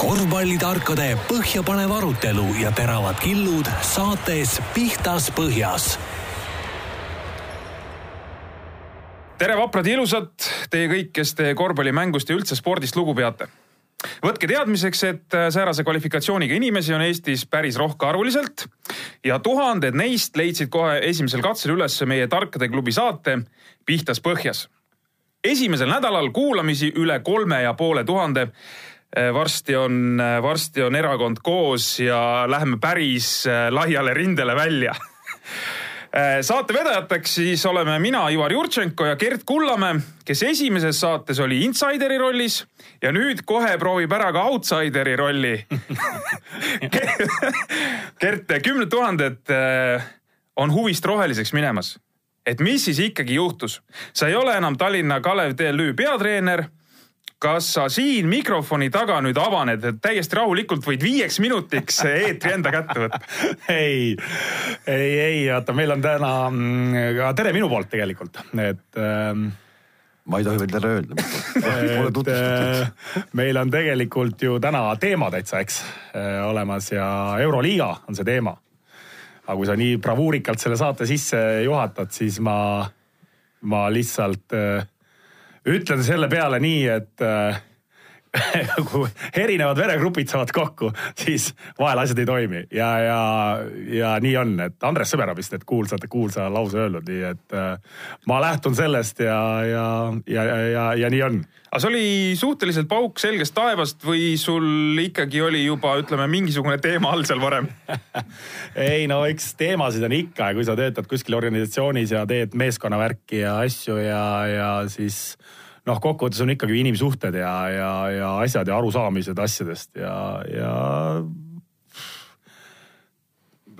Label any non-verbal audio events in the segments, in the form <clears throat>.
korvpallitarkade põhjapanev arutelu ja teravad killud saates Pihtas Põhjas. tere, vaprad ja ilusad, teie kõik, kes te korvpallimängust ja üldse spordist lugu peate. võtke teadmiseks, et säärase kvalifikatsiooniga inimesi on Eestis päris rohkearvuliselt ja tuhanded neist leidsid kohe esimesel katsel üles meie Tarkade klubi saate Pihtas Põhjas. esimesel nädalal kuulamisi üle kolme ja poole tuhande varsti on, eh, varsti on erakond koos ja läheme päris eh, laiale rindele välja <laughs> saate vedajateks siis oleme mina, Ivar Jurtšenko ja Gert Kullamäe, kes esimeses saates oli insideri rollis ja nüüd kohe proovib ära ka outsideri rolli <laughs> Gert, kümned tuhanded on huvist roheliseks minemas. et mis siis ikkagi juhtus? sa ei ole enam Tallinna Kalev TLÜ peatreener kas sa siin mikrofoni taga nüüd avaned, et täiesti rahulikult võid viieks minutiks eetri enda kätte võtta? <laughs> ei, ei, ei, vaata, meil on täna mm, ka tere minu poolt tegelikult, et ähm, ma ei tohi veel tere öelda. <laughs> Pole tutvustatud. Äh, meil on tegelikult ju täna teema täitsa, eks, äh, olemas ja Euroliiga on see teema. aga kui sa nii bravuurikalt selle saate sisse juhatad, siis ma, ma lihtsalt äh, ütlen selle peale nii, et äh, kui <laughs> erinevad veregrupid saavad kokku, siis vahel asjad ei toimi ja, ja, ja nii on, et Andres Sõber on vist need kuulsad, kuulsa lause öelnud, nii et äh, ma lähtun sellest ja, ja, ja, ja, ja, ja nii on. aga see oli suhteliselt pauk selgest taevast või sul ikkagi oli juba ütleme mingisugune teema all seal varem <laughs> ei no eks teemasid on ikka ja kui sa töötad kuskil organisatsioonis ja teed meeskonnavärki ja asju ja, ja siis noh, kokkuvõttes on ikkagi inimsuhted ja, ja, ja asjad ja arusaamised asjadest ja, ja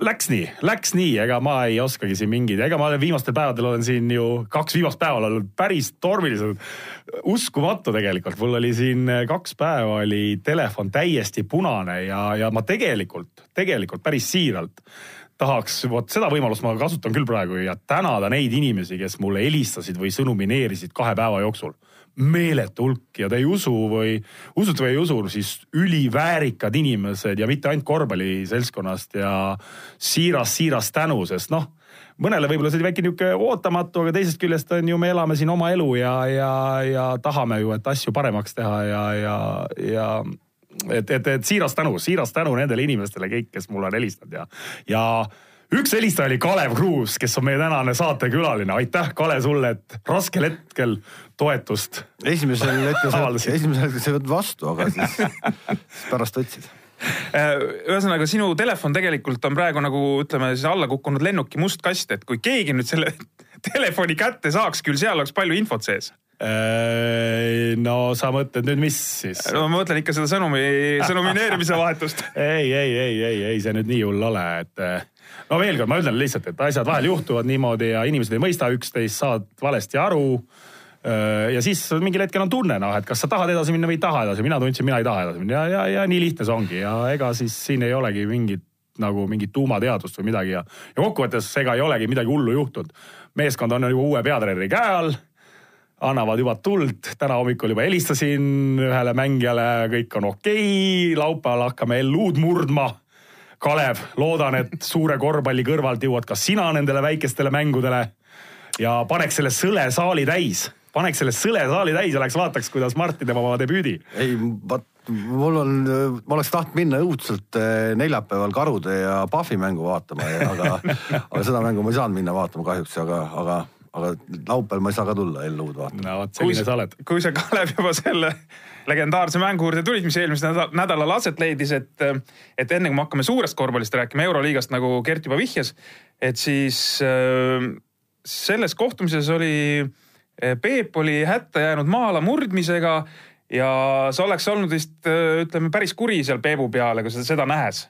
läks nii, läks nii, ega ma ei oskagi siin mingeid, ega ma olen viimastel päevadel olen siin ju kaks viimast päeva olnud päris tormilised. uskumatu tegelikult, mul oli siin kaks päeva oli telefon täiesti punane ja, ja ma tegelikult, tegelikult päris siiralt tahaks, vot seda võimalust ma kasutan küll praegu ja tänada neid inimesi, kes mulle helistasid või sõnumineerisid kahe päeva jooksul meeletu hulk ja te ei usu või usute või ei usu, siis üliväärikad inimesed ja mitte ainult korvpalliseltskonnast ja siiras, siiras tänu, sest noh, mõnele võib-olla see oli väike niisugune ootamatu, aga teisest küljest on ju, me elame siin oma elu ja, ja, ja tahame ju, et asju paremaks teha ja, ja, ja et, et, et siiras tänu, siiras tänu nendele inimestele kõik, kes mulle on helistanud ja, ja üks helistaja oli Kalev Kruus, kes on meie tänane saatekülaline. aitäh, Kalev, sulle, et raskel hetkel toetust. esimesel <laughs> hetkel sa, esimesel hetkel sa ei võtnud vastu, aga siis, siis <laughs> pärast võtsid äh, ühesõnaga sinu telefon tegelikult on praegu nagu ütleme siis alla kukkunud lennuki must kast, et kui keegi nüüd selle <laughs> telefoni kätte saaks, küll seal oleks palju infot sees äh, no sa mõtled nüüd, mis siis? no ma mõtlen ikka seda sõnumi, sõnumineerimise vahetust ei, ei, ei, ei, ei see nüüd nii hull ole, et no veel kord, ma ütlen lihtsalt, et asjad vahel juhtuvad niimoodi ja inimesed ei mõista üksteist, saavad valesti aru. ja siis mingil hetkel on tunne, noh, et kas sa tahad edasi minna või ei taha edasi, mina tundsin, mina ei taha edasi minna. Ja, ja, ja nii lihtne see ongi. Ja ega siis siin ei olegi mingit nagu mingit tuumateadust või midagi. Ja, ja kokkuvõttes ega ei olegi midagi hullu juhtunud. meeskond on juba uue peatreeneri käe all. Annavad juba tuld, täna hommikul juba helistasin ühele mängijale, kõik on okei. Okay., laupäeval hakkame LU-d murdma Kalev, loodan, et suure korvpalli kõrvalt jõuad ka sina nendele väikestele mängudele ja paneks selle sõle saali täis, paneks selle sõle saali täis ja läheks vaataks, kuidas Martin teeb oma debüüdi. ei, vaat mul on, ma oleks tahtnud minna õudselt eh, neljapäeval Karude ja Pahvi mängu vaatama, aga, <laughs> aga seda mängu ma ei saanud minna vaatama kahjuks, aga, aga aga laupäeval ma ei saa ka tulla LU-d vaatama. no vot, selline sa oled. kui sa, Kalev, juba selle legendaarse mängu juurde tulid, mis eelmisel nädalal aset leidis, et, et enne kui me hakkame suurest korvpallist rääkima, Euroliigast, nagu Gert juba vihjas, et siis äh, selles kohtumises oli, äh, Peep oli hätta jäänud maala murdmisega ja sa oleks olnud vist äh, ütleme päris kuri seal Peebu peale, kui sa seda nähes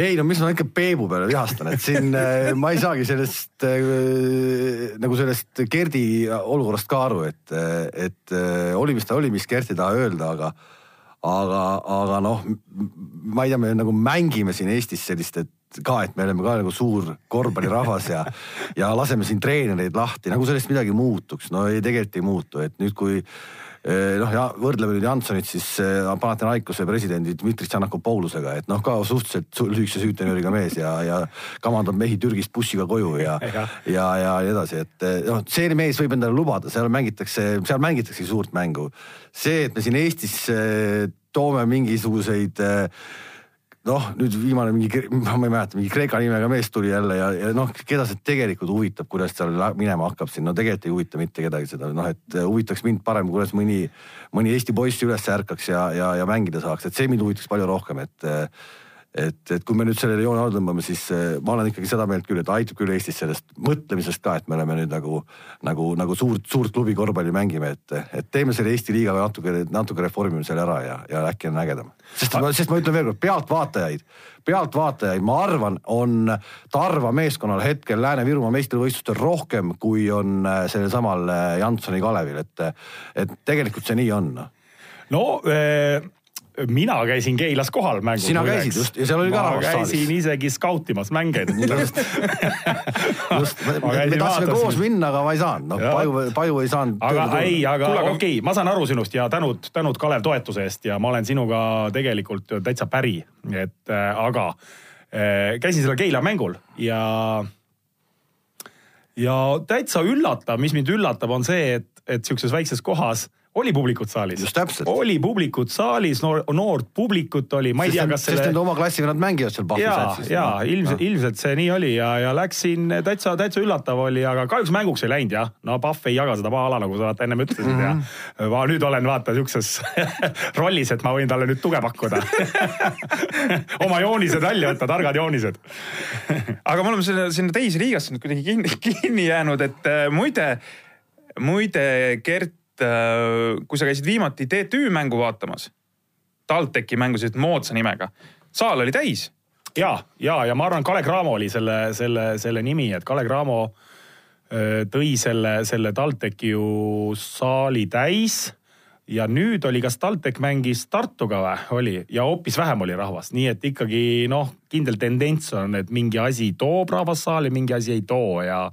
ei no mis ma ikka Peebu peale vihastan, et siin <laughs> äh, ma ei saagi sellest äh, nagu sellest Gerdi olukorrast ka aru, et, et äh, oli, mis ta oli, mis Gert ei taha öelda, aga aga, aga noh, ma ei tea, me nagu mängime siin Eestis sellist, et ka, et me oleme ka nagu suur korvpallirahvas ja, ja laseme siin treenereid lahti, nagu sellest midagi muutuks. no ei, tegelikult ei muutu, et nüüd, kui noh ja võrdleme nüüd Jansonit siis eh, Panathinaikose presidendi Dmitri Tšernakopoulusega, et noh, ka suhteliselt su- lühikese süütenööriga mees ja, ja kamandab mehi Türgist bussiga koju ja <laughs> ja, ja, ja nii edasi, et eh, noh, see mees võib endale lubada, seal mängitakse, seal mängitaksegi suurt mängu. see, et me siin Eestis eh, toome mingisuguseid eh, noh, nüüd viimane mingi, ma ei mäleta, mingi Kreeka nimega mees tuli jälle ja, ja noh, keda see tegelikult huvitab, kuidas seal minema hakkab siin, no tegelikult ei huvita mitte kedagi seda, noh, et huvitaks mind parem, kuidas mõni, mõni Eesti poiss üles ärkaks ja, ja, ja mängida saaks, et see mind huvitaks palju rohkem, et et, et kui me nüüd sellele joone alla tõmbame, siis eh, ma olen ikkagi seda meelt küll, et aitab küll Eestis sellest mõtlemisest ka, et me oleme nüüd nagu, nagu, nagu suurt, suurt klubi korvpalli mängime, et, et teeme selle Eesti liigaga natuke, natuke reformime selle ära ja, ja äkki on ägedam. sest, sest ma ütlen veel kord, pealtvaatajaid, pealtvaatajaid, ma arvan, on Tarva meeskonnal hetkel Lääne-Virumaa meistrivõistlustel rohkem, kui on äh, sellel samal äh, Jansoni Kalevil, et, et tegelikult see nii on noh. no eh, mina käisin Keilas kohal mängus. Sina käisid just ja seal oli ka rahvast saalis. käisin isegi skautimas mängeid just, <laughs> just, me, me, me tahtsime koos minna, aga ma ei saanud, noh. Paju, Paju ei saanud. aga ei, aga okei okay,, ma saan aru sinust ja tänud, tänud Kalev toetuse eest ja ma olen sinuga tegelikult täitsa päri, et äh, aga äh, käisin sellel Keila mängul ja ja täitsa üllatav, mis mind üllatab, on see, et, et sihukeses väikses kohas oli publikut saalis. Oli publikut saalis, noor, noort publikut oli, ma ei tea, kas sest selle nende oma klassiga nad mängivad seal Pahvi ja, satsis. ja ilmselt, ilmselt see nii oli ja, ja läksin täitsa, täitsa üllatav oli, aga kahjuks mänguks ei läinud jah. no Pahv ei jaga seda maa-ala, nagu sa vaata ennem ütlesid mm -hmm. ja ma nüüd olen vaata siukses <laughs> rollis, et ma võin talle nüüd tuge pakkuda. <laughs> oma joonised välja võtta, targad joonised. <laughs> aga me oleme selle, sinna teise liigasse nüüd kuidagi kinni, kinni jäänud, et äh, muide, muide, Gert, kui sa käisid viimati TTÜ mängu vaatamas, TalTechi mängu sellise moodsa nimega, saal oli täis. ja, ja, ja ma arvan, Kalev Cramo oli selle, selle, selle nimi, et Kalev Cramo öö, tõi selle, selle TalTechi ju saali täis ja nüüd oli, kas TalTech mängis Tartuga või oli ja hoopis vähem oli rahvast, nii et ikkagi noh, kindel tendents on, et mingi asi toob rahvast saali, mingi asi ei too ja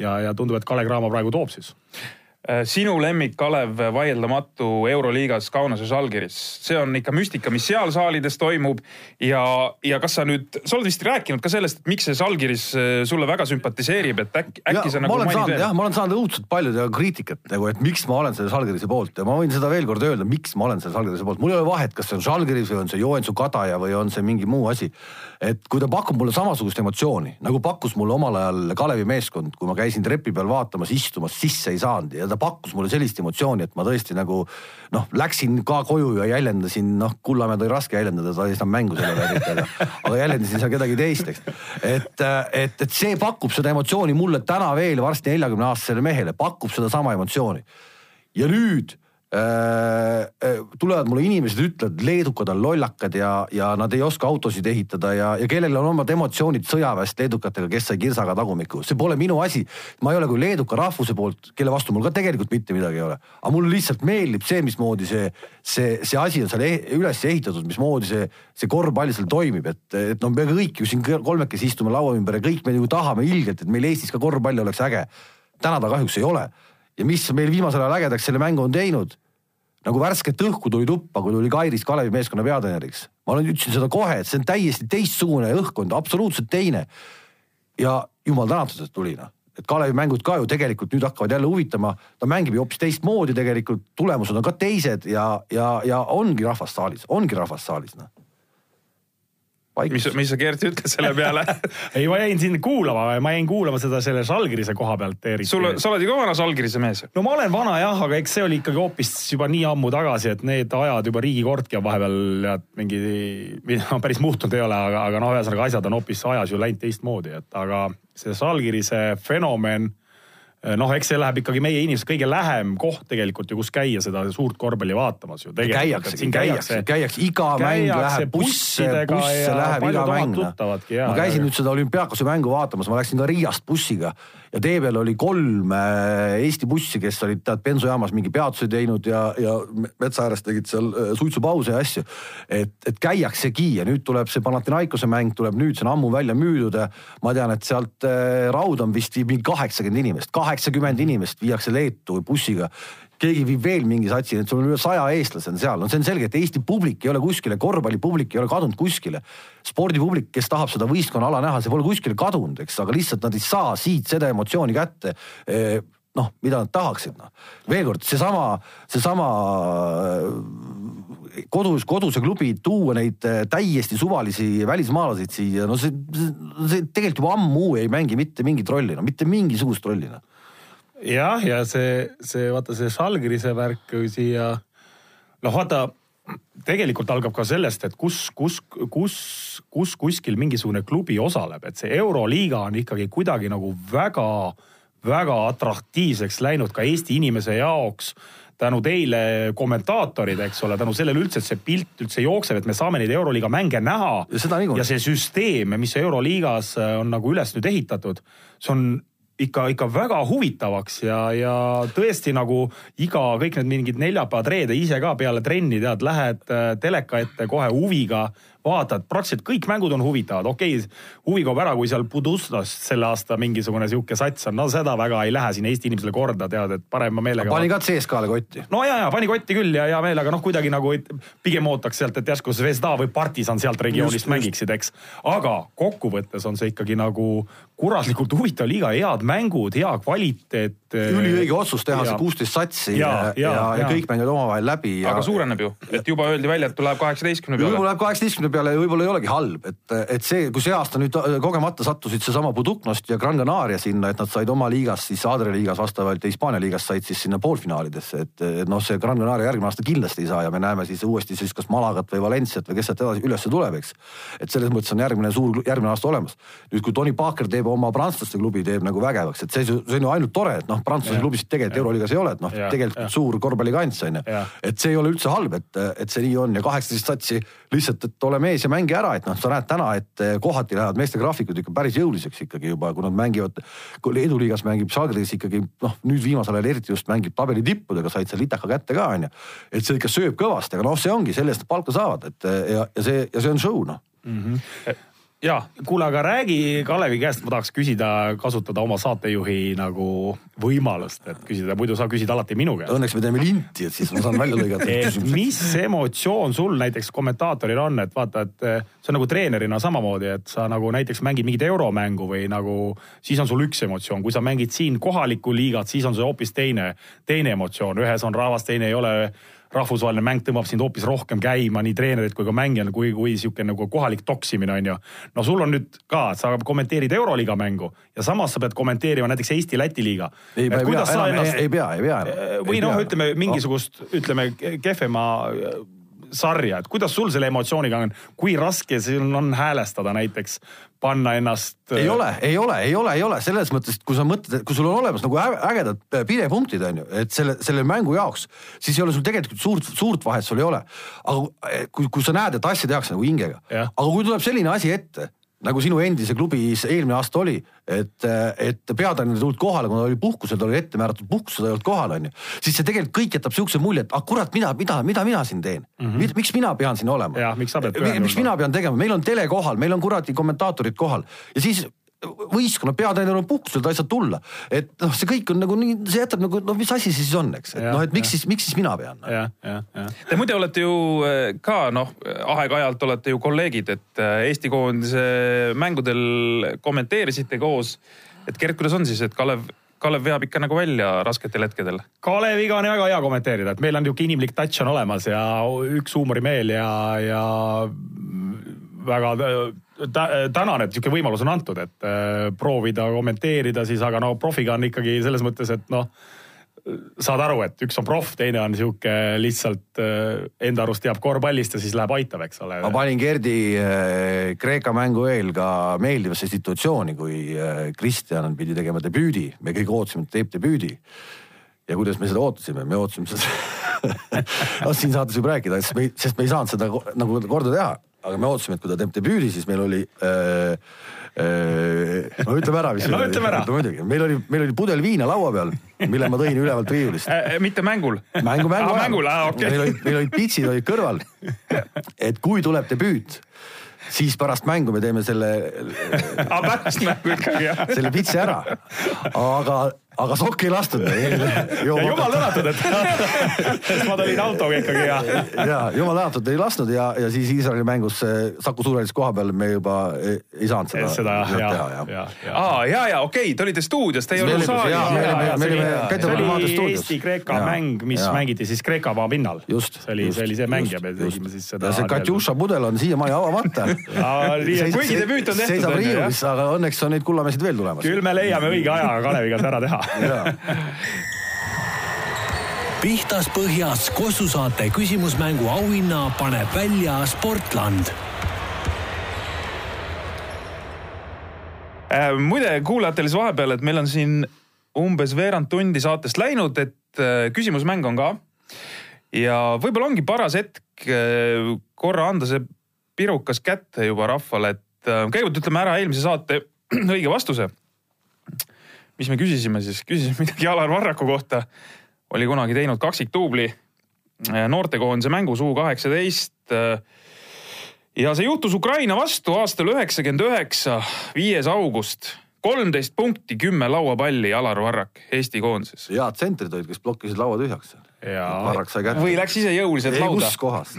ja, ja tundub, et Kalev Cramo praegu toob siis. Äh, sinu lemmik, Kalev, vaieldamatu Euroliigas Kaunase Žalgiris, see on ikka müstika, mis seal saalides toimub ja, ja kas sa nüüd, sa oled vist rääkinud ka sellest, et miks see Žalgiris äh, sulle väga sümpatiseerib, et äkki, äkki sa nagu mainid saanud jah, veel? ma olen saanud õudselt palju teha kriitikat nagu, et miks ma olen selle Žalgirise poolt ja ma võin seda veel kord öelda, miks ma olen selle Žalgirise poolt, mul ei ole vahet, kas see on Žalgiris või on see Joensu Kadaja või on see mingi muu asi. et kui ta pakub mulle samasugust emotsiooni nagu pakkus mulle omal ajal Kalevi meeskond, kui ma käisin trepi peal vaatamas, istumas, sisse ei saanud ja ta pakkus mulle sellist emotsiooni, et ma tõesti nagu noh, läksin ka koju ja jäljendasin, noh, Kullamäed oli raske jäljendada, ta ei saanud mängu selle läbi, aga, aga jäljendasin seal kedagi teist, eks. et, et, et see pakub seda emotsiooni mulle täna veel varsti neljakümne aastasele mehele, pakub sedasama emotsiooni. ja nüüd tulevad mulle inimesed, ütlevad, leedukad on lollakad ja, ja nad ei oska autosid ehitada ja, ja kellel on omad emotsioonid sõjaväest leedukatega, kes sai kirsaga tagumikku, see pole minu asi. ma ei ole küll leeduka rahvuse poolt, kelle vastu mul ka tegelikult mitte midagi ei ole, aga mulle lihtsalt meeldib see, mismoodi see, see, see asi on seal eh üles ehitatud, mismoodi see, see korvpall seal toimib, et, et no me kõik ju siin kolmekesi istume laua ümber ja kõik me ju tahame ilgelt, et meil Eestis ka korvpall oleks äge. täna ta kahjuks ei ole ja mis meil viimasel ajal ägedaks selle mängu on teinud nagu värsket õhku tuli tuppa, kui tuli Kairis Kalevi meeskonna peatreeneriks. ma olen, ütlesin seda kohe, et see on täiesti teistsugune õhkkond, absoluutselt teine. ja jumal tänatud, et tuli noh, et Kalevi mängud ka ju tegelikult nüüd hakkavad jälle huvitama, ta mängib ju hoopis teistmoodi tegelikult, tulemused on ka teised ja, ja, ja ongi rahvas saalis, ongi rahvas saalis noh. mis, mis sa, Gert, ütled selle peale? <laughs> ei, ma jäin siin kuulama, ma jäin kuulama seda selle Žalgirise koha pealt eriti. sul, sa oled ju ka vana Žalgirise mees. no ma olen vana jah, aga eks see oli ikkagi hoopis juba nii ammu tagasi, et need ajad juba riigikordki on vahepeal ja mingi, no <laughs> päris muutunud ei ole, aga, aga noh, ühesõnaga asjad on hoopis ajas ju läinud teistmoodi, et aga see Žalgirise fenomen noh, eks see läheb ikkagi meie inimesed kõige lähem koht tegelikult ju, kus käia seda suurt korvpalli vaatamas ju. käiakse, käiakse, käiakse, iga mäng läheb busse, busse läheb iga mäng. ma käisin nüüd seda olümpiaakose mängu vaatamas, ma läksin ka Riiast bussiga ja tee peal oli kolm äh, Eesti bussi, kes olid tead bensujaamas mingi peatuse teinud ja, ja metsa ääres tegid seal äh, suitsupause ja asju. et, et käiaksegi ja nüüd tuleb see Panathinaikose mäng tuleb nüüd, see on ammu välja müüdud ja ma tean, et sealt äh, Raudon vist viib mingi kaheksakümmend inimest, kaheksakümmend inimest viiakse Leetu bussiga keegi viib veel mingi satsi, et sul on üle saja eestlase on seal, no see on selge, et Eesti publik ei ole kuskile, korvpallipublik ei ole kadunud kuskile. spordipublik, kes tahab seda võistkonnaala näha, see pole kuskile kadunud, eks, aga lihtsalt nad ei saa siit seda emotsiooni kätte noh, mida nad tahaksid, noh. veel kord, seesama, seesama äh, kodus, koduse klubi tuua neid äh, täiesti suvalisi välismaalaseid siia, no see, see tegelikult juba ammu ei mängi mitte mingit rolli, no mitte mingisugust rolli, noh. Jah, ja see, see vaata see Žalgirise värk siia, noh vaata tegelikult algab ka sellest, et kus, kus, kus, kus kuskil mingisugune klubi osaleb, et see Euroliiga on ikkagi kuidagi nagu väga väga atraktiivseks läinud ka Eesti inimese jaoks tänu teile kommentaatorid, eks ole, tänu sellele üldse, et see pilt üldse jookseb, et me saame neid Euroliiga mänge näha. ja see süsteem, mis Euroliigas on nagu üles nüüd ehitatud, see on ikka, ikka väga huvitavaks ja, ja tõesti nagu iga, kõik need mingid neljapäevad, reede ise ka peale trenni tead, lähed äh, teleka ette kohe huviga vaatad, praktiliselt kõik mängud on huvitavad, okei okay,, huvi kaob ära, kui seal Budustas selle aasta mingisugune sihuke sats on, no seda väga ei lähe siin Eesti inimesele korda, tead, et parema meelega. pani ka CSKA-le kotti. no ja, ja pani kotti küll ja hea meel, aga noh, kuidagi nagu pigem ootaks sealt, et järsku Zvezda või Partisan sealt regioonist just, mängiksid, eks. aga kokkuvõttes on see ikkagi nagu kuratlikult huvitav liiga, head mängud, hea kvaliteet. üliõige otsus teha see kuusteist satsi ja, ja, ja, ja, ja kõik mängivad omavahel läbi ja.... aga suureneb ju, et juba öeldi välja, et tuleb kaheksateistkümne peale. juba läheb kaheksateistkümne peale võib-olla ei olegi halb, et, et see, kui see aasta nüüd kogemata sattusid seesama Buduknost ja Gran Canaria sinna, et nad said oma liigas siis Adria liigas vastavalt ja Hispaania liigas said siis sinna poolfinaalidesse, et, et noh, see Gran Canaria järgmine aasta kindlasti ei saa ja me näeme siis uuesti siis kas Malagat või Valenciat või kes sealt edasi ülesse tuleb, eks. et selles mõttes on järgmine suur, järgmine aasta olemas. nüüd, kui Tony Parker teeb oma prantslaste klubi, teeb nagu vägevaks, et see, see on ju ainult tore, et noh, Prantsuse klubisid tegelikult Euroliigas ei ole, et noh, tegelikult ja. suur korvpallikants on ju. et see ei ole üldse halb, et, et see nii on ja kaheksateist satsi lihtsalt, et ole mees ja mängi ära, et noh, sa näed täna, et eh, kohati lähevad meeste graafikud ikka päris jõuliseks ikkagi juba, kui nad mängivad, kui Leedu liigas mängib Žalgiris ikkagi noh, nüüd viimasel ajal eriti just mängib tabeli tippudega, said seal litaka kätte ka onju. et see ikka sööb kõvasti, aga noh, see ongi, selle eest palka saavad, et ja, ja see ja see on show noh mm. -hmm ja kuule, aga räägi Kalevi käest, ma tahaks küsida, kasutada oma saatejuhi nagu võimalust, et küsida, muidu sa küsid alati minu käest. Õnneks me teeme linti, et siis ma saan välja lõigata mis emotsioon sul näiteks kommentaatoril on, et vaata, et eh, see on nagu treenerina samamoodi, et sa nagu näiteks mängid mingit euromängu või nagu siis on sul üks emotsioon, kui sa mängid siin kohalikku liigat, siis on see hoopis teine, teine emotsioon, ühes on rahvas, teine ei ole rahvusvaheline mäng tõmbab sind hoopis rohkem käima, nii treenerid kui ka mängijana, kui, kui sihuke nagu kohalik toksimine on ju. no sul on nüüd ka, sa kommenteerid Euroliiga mängu ja samas sa pead kommenteerima näiteks Eesti-Läti liiga. ei, ei pea, ennast... ei pea, ei pea. või noh, ütleme mingisugust oh., ütleme kehvema sarja, et kuidas sul selle emotsiooniga on, kui raske sul on häälestada näiteks, panna ennast? ei ole, ei ole, ei ole, ei ole selles mõttes, et kui sa mõtled, et kui sul on olemas nagu ägedad äh, pidepunktid on ju, et selle, selle mängu jaoks, siis ei ole sul tegelikult suurt, suurt vahet sul ei ole. aga äh, kui, kui sa näed, et asja tehakse nagu hingega, aga kui tuleb selline asi ette nagu sinu endise klubis eelmine aasta oli, et, et peatreener ei tulnud kohale, kuna oli puhkusel, ta oli ette määratud puhkusel, ta ei olnud kohal, onju. siis see tegelikult kõik jätab siukse mulje, et ah kurat, mida, mida, mida mina siin teen mm. -hmm. miks mina pean siin olema? miks miks mina pean tegema, meil on tele kohal, meil on kuradi kommentaatorid kohal ja siis võistkonna peatreener on puhkusel, ta ei saa tulla. et noh, see kõik on nagu nii, see jätab nagu, no mis asi see siis on, eks, et noh, et miks ja. siis, miks siis mina pean no.? Te muide olete ju eh, ka noh, aeg-ajalt olete ju kolleegid, et eh, Eesti koondise mängudel kommenteerisite koos. et Gert, kuidas on siis, et Kalev Kalev veab ikka nagu välja rasketel hetkedel. Kaleviga on väga hea kommenteerida, et meil on niisugune inimlik touch on olemas ja üks huumorimeel ja, ja väga tänan, et niisugune võimalus on antud, et äh, proovida kommenteerida siis, aga no profiga on ikkagi selles mõttes, et noh, saad aru, et üks on proff, teine on sihuke lihtsalt äh, enda arust teab korvpallist ja siis läheb aitab, eks ole. ma panin Gerdi äh, Kreeka mängu eel ka meeldivasse situatsiooni, kui Kristjan pidi tegema debüüdi, me kõik ootasime, et teeb debüüdi. ja kuidas me seda ootasime, me ootasime seda <laughs> noh, siin saates võib rääkida, sest me, sest me ei saanud seda nagu korda teha aga me ootasime, et kui ta teeb debüüdi, siis meil oli äh,. Äh, no ütleme ära, mis <laughs> no ütleme ära. muidugi, meil oli, meil oli pudel viina laua peal, mille ma tõin ülevalt riiulist äh,. mitte mängul? mängu, mängu ah,. mängul, aa okei okay.. meil olid, meil olid pitsid olid kõrval. et kui tuleb debüüt siis pärast mängu me teeme selle ah, pärast mängu ikkagi jah. selle pitsi ära. aga aga sokki ei lastud <laughs> jumal tänatud, et <laughs> ma tulin autoga ikkagi ja. <laughs> ja jumal tänatud ei lasknud ja, ja siis Iisraeli mängus Saku Suurhallis koha peal me juba ei, ei saanud seda, seda teha, ja, jah. ja, ja. ja, ja okei okay,, te olite stuudios, te ei olnud saalis. ja, see oli-. Eesti-Kreeka mäng, mis Jaa. mängiti siis Kreeka maapinnal. just. see oli, see oli see mäng ja me tegime siis seda. ja see Katjuša pudel on siiamaani avamata. Kuigi debüüt on tehtud, seisab riiulis, aga õnneks on neid kullamesid veel tulemas. küll me leiame õige aja Kaleviga see ära teha. Pihtas põhjas Kossu saate küsimusmängu auhinna paneb välja Sportland Äh, muide kuulajatele siis vahepeal, et meil on siin umbes veerand tundi saatest läinud, et äh, küsimusmäng on ka. ja võib-olla ongi paras hetk äh, korra anda see pirukas kätte juba rahvale, et äh, kõigepealt ütleme ära eelmise saate <clears throat> õige vastuse. Mis me küsisime siis, küsisime midagi Alar Varraku kohta. oli kunagi teinud kaksikduubli äh, noortekoondise mängus U kaheksateist ja see juhtus Ukraina vastu aastal üheksakümmend üheksa, viies august. kolmteist punkti, kümme lauapalli Alar Varrak Eesti koondises. head tsentrid olid, kes blokkisid laua tühjaks. ja Varrak sai kätte. või läks ise jõuliselt ei, lauda kus kohas?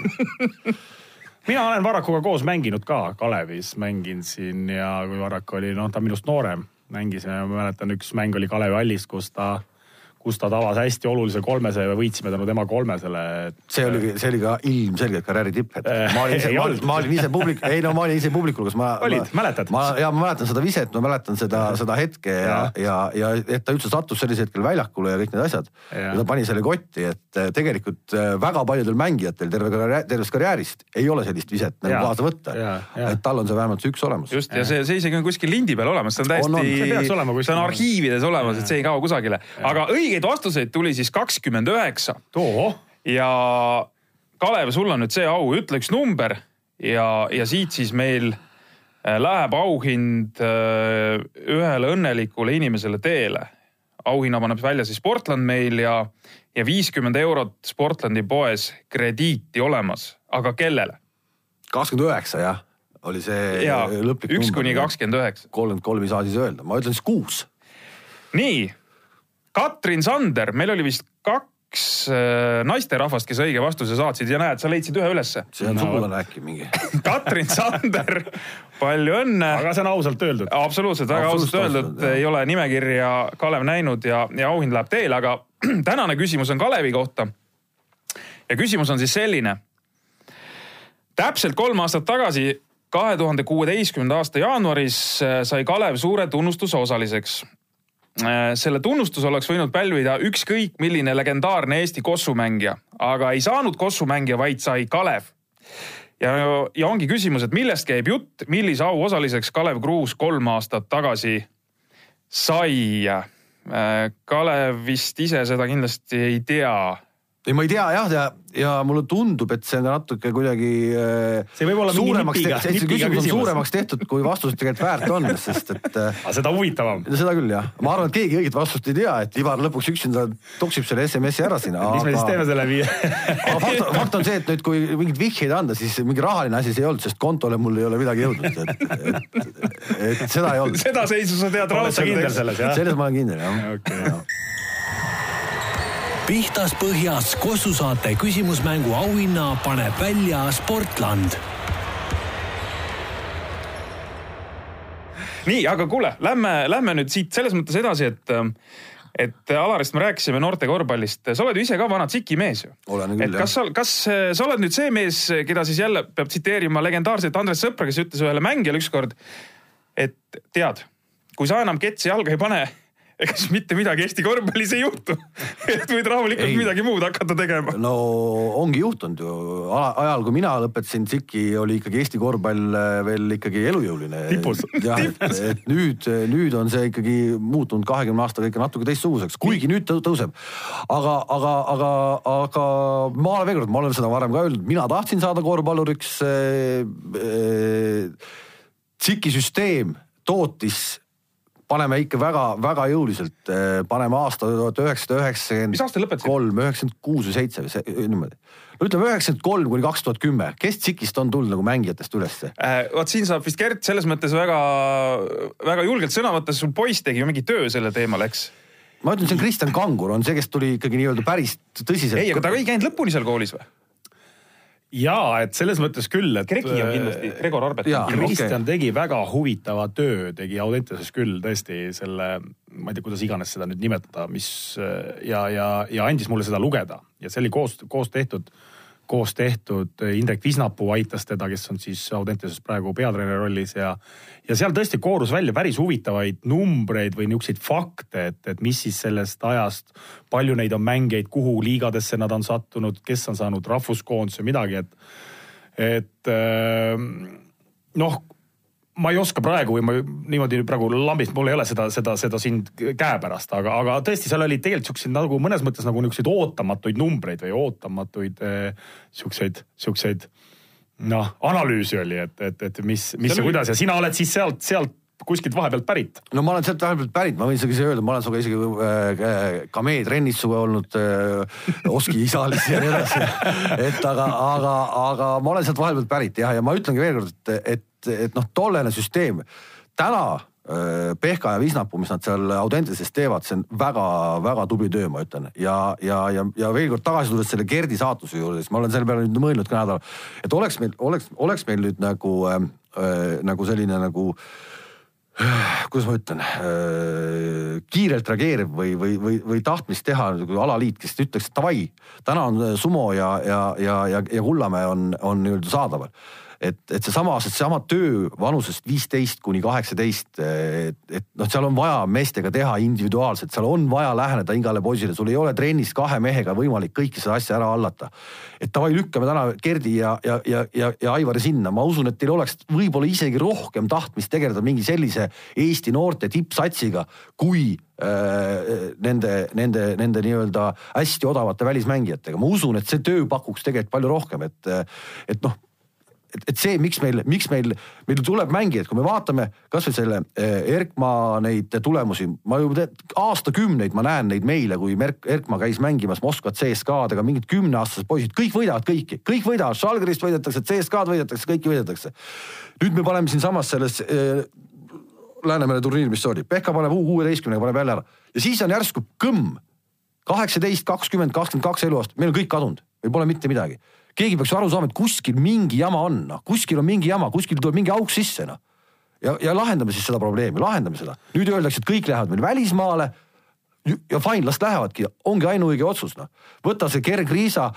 <laughs> mina olen Varrakuga koos mänginud ka Kalevis, mängin siin ja kui Varrak oli, noh, ta on minust noorem, mängisime, ma mäletan, üks mäng oli Kalevi hallis, kus ta kus ta tabas hästi olulise kolmese ja võitsime tänu tema kolmesele. see oli, see oli ka ilmselgelt karjääri tipphetk. ma olin ise, ma, ma olin ise publik, ei no ma olin ise publikul, kus ma. Olid, mäletad? ma ja ma mäletan seda viset, ma mäletan seda, seda hetke ja, ja, ja et ta üldse sattus sellisel hetkel väljakule ja kõik need asjad. Ja. ta pani selle kotti, et eh, tegelikult eh, väga paljudel mängijatel terve karjäär, tervest karjäärist ei ole sellist viset nagu kaasa võtta. Et tal on see vähemalt see üks olemas. just ja see, see isegi on kuskil lindi peal olemas, see on täiesti, See peaks olema kuskil. see on arhiivides olemas, et see ei kao kusagile. aga õigeid vastuseid tuli siis kakskümmend üheksa ja Kalev, sul on nüüd see au, ütle üks number ja, ja siit siis meil äh, läheb auhind äh, ühele õnnelikule inimesele teele. auhinna paneb välja siis Sportland meil ja, ja viiskümmend eurot Sportlandi poes krediiti olemas, aga kellele? kakskümmend üheksa jah, oli see ja lõplik üks kuni kakskümmend üheksa. kolmkümmend kolm ei saa siis öelda, ma ütlen siis kuus. nii, Katrin Sander, meil oli vist kaks äh, naisterahvast, kes õige vastuse saatsid ja näed, sa leidsid ühe ülesse. see on No. sugulane äkki mingi. <laughs> Katrin Sander, palju õnne. aga see on ausalt öeldud. absoluutselt, väga ausalt öeldud, ei ole nimekirja Kalev näinud ja, ja auhind läheb teele, aga <clears throat> tänane küsimus on Kalevi kohta. ja küsimus on siis selline. täpselt kolm aastat tagasi, kahe tuhande kuueteistkümnenda aasta jaanuaris äh, sai Kalev suure tunnustuse osaliseks. Selle tunnustuse oleks võinud pälvida ükskõik milline legendaarne Eesti kossumängija, aga ei saanud kossumängija, vaid sai Kalev ja, ja ongi küsimus, et millest käib jutt, millise au osaliseks Kalev Kruus kolm aastat tagasi sai. Kalev vist ise seda kindlasti ei tea. Ei, ma ei tea jah, ja, ja mulle tundub, et see on natuke kuidagi äh, See võib olla suuremaks tehtud, see küsimus on suuremaks tehtud, kui vastus tegelikult väärt on, sest et äh, aga seda huvitavam. seda küll jah, ma arvan, et keegi õiget vastust ei tea, et Ivar lõpuks üksinda toksib selle SMS-i ära sinna. mis me siis teeme selle viie aga fakt, fakt on see, et nüüd, kui mingeid vihjeid anda, siis mingi rahaline asi see ei olnud, sest kontole mul ei ole midagi jõudnud, et, et, et seda ei olnud. seda seisu sa tead sa kindel selles jah? selles ma olen kindel jah Okei. Pihtas põhjas Kossu saate küsimusmängu auhinna paneb välja Sportland. Nii, aga kuule, lähme, lähme nüüd siit selles mõttes edasi, et et Alarist me rääkisime noorte korvpallist, sa oled ju ise ka vana tsikimees ju. Olen küll, et kas sa, kas äh, sa oled nüüd see mees, keda siis jälle peab tsiteerima legendaarset Andres Sõpra, kes ütles ühele mängijale ükskord, et tead, kui sa enam ketsi jalga ei pane, ega siis mitte midagi Eesti korvpallis ei juhtu et võid rahulikult Ei. midagi muud hakata tegema. no ongi juhtunud ju, ajal kui mina lõpetasin TSIK-i oli ikkagi Eesti korvpall äh, veel ikkagi elujõuline. Jah, et, et nüüd, nüüd on see ikkagi muutunud kahekümne aastaga ikka natuke teistsuguseks, kuigi nüüd tõ- tõuseb. aga, aga, aga, aga ma olen veel kord, ma olen seda varem ka öelnud, mina tahtsin saada korvpalluriks äh, äh, TSIK-i süsteem tootis paneme ikka väga-väga jõuliselt, paneme aasta tuhat üheksasada üheksakümmend Mis aastal lõpetasid? kolm, üheksakümmend kuus või seitse või see niimoodi. no ütleme üheksakümmend kolm kuni kaks tuhat kümme, kes TSIK-ist on tulnud nagu mängijatest ülesse? Äh, vot siin saab vist Gert selles mõttes väga, väga julgelt sõna võtta, sul poiss tegi ju mingi töö selle teemal, eks? ma ütlen, see on Kristjan Kangur, on see, kes tuli ikkagi nii-öelda päris tõsiselt. ei, aga ta ei käinud lõpuni seal koolis või? jaa, et selles mõttes küll, et. Gregi on kindlasti, Gregor Arbet. Kristjan tegi väga huvitava töö, tegi Audenteses küll tõesti selle, ma ei tea, kuidas iganes seda nüüd nimetada, mis ja, ja, ja andis mulle seda lugeda ja see oli koos, koos tehtud, koos tehtud. Indrek Visnapuu aitas teda, kes on siis Audenteses praegu peatreeneri rollis ja, ja seal tõesti koorus välja päris huvitavaid numbreid või niisuguseid fakte, et, et mis siis sellest ajast, palju neid on mängijaid, kuhu liigadesse nad on sattunud, kes on saanud rahvuskoondise, midagi, et, et ähm, noh ma ei oska praegu või ma niimoodi praegu lambist, mul ei ole seda, seda, seda siin käepärast, aga, aga tõesti, seal oli tegelikult siukseid nagu mõnes mõttes nagu niisuguseid ootamatuid numbreid või ootamatuid eh, siukseid, siukseid noh, analüüsi oli, et, et, et mis, mis ja kuidas ja sina oled siis sealt, sealt kuskilt vahepealt pärit. no ma olen sealt vahepealt pärit, ma võin isegi öelda, ma olen sinuga isegi äh, ka meie trennis sinuga olnud äh,, Oski isalis ja nii edasi. <laughs> et aga, aga, aga ma olen sealt vahepealt pärit jah, ja ma ütlengi veel kord, et, et, et noh, tollene süsteem täna äh, Pehka ja Visnapuu, mis nad seal Audenteses teevad, see on väga-väga tubli töö, ma ütlen ja, ja, ja, ja veel kord tagasi tulles selle Gerdi saatuse juurde, siis ma olen selle peale nüüd mõelnud ka nädal, et oleks meil, oleks, oleks meil nüüd nagu äh,, äh, nagu selline nagu kuidas ma ütlen, kiirelt reageeriv või, või, või, või tahtmist teha nagu alaliit, kes ütleks, et davai, täna on Sumo ja, ja, ja, ja, ja Kullamäe on, on nii-öelda saadaval. et, et seesama, seesama töö vanusest viisteist kuni kaheksateist, et, et noh, seal on vaja meestega teha individuaalselt, seal on vaja läheneda igale poisile, sul ei ole trennis kahe mehega võimalik kõike seda asja ära hallata. et davai, lükkame täna Gerdi ja, ja, ja, ja, ja Aivari sinna, ma usun, et teil oleks võib-olla isegi rohkem tahtmist tegeleda mingi sellise Eesti noorte tippsatsiga, kui äh, nende, nende, nende nii-öelda hästi odavate välismängijatega, ma usun, et see töö pakuks tegelikult palju rohkem, et, et noh et, et see, miks meil, miks meil, meil tuleb mängijaid, kui me vaatame kasvõi selle eh, Erkma neid tulemusi, ma tean, aastakümneid ma näen neid meile, kui Merk, Erkma käis mängimas Moskva CSKA-dega, mingid kümneaastased poisid, kõik võidavad kõiki, kõik võidavad, Žalgirist võidetakse, CSKA-d võidetakse, kõiki võidetakse. nüüd me paneme siinsamas selles eh, Läänemere turniir, mis see oli, Pehka paneb kuueteistkümnega paneb jälle ära ja siis on järsku kõmm kaheksateist, kakskümmend, kakskümmend kaks eluaastat, meil on kõik kadunud või pole mitte midagi. Keegi peaks aru saama, et kuskil mingi jama on, noh, kuskil on mingi jama, kuskil tuleb mingi auk sisse, noh. ja, ja lahendame siis seda probleemi, lahendame seda. nüüd öeldakse, et kõik lähevad meil välismaale. ja fine, las lähevadki, ongi ainuõige otsus, noh. võta see Gerg Riisa,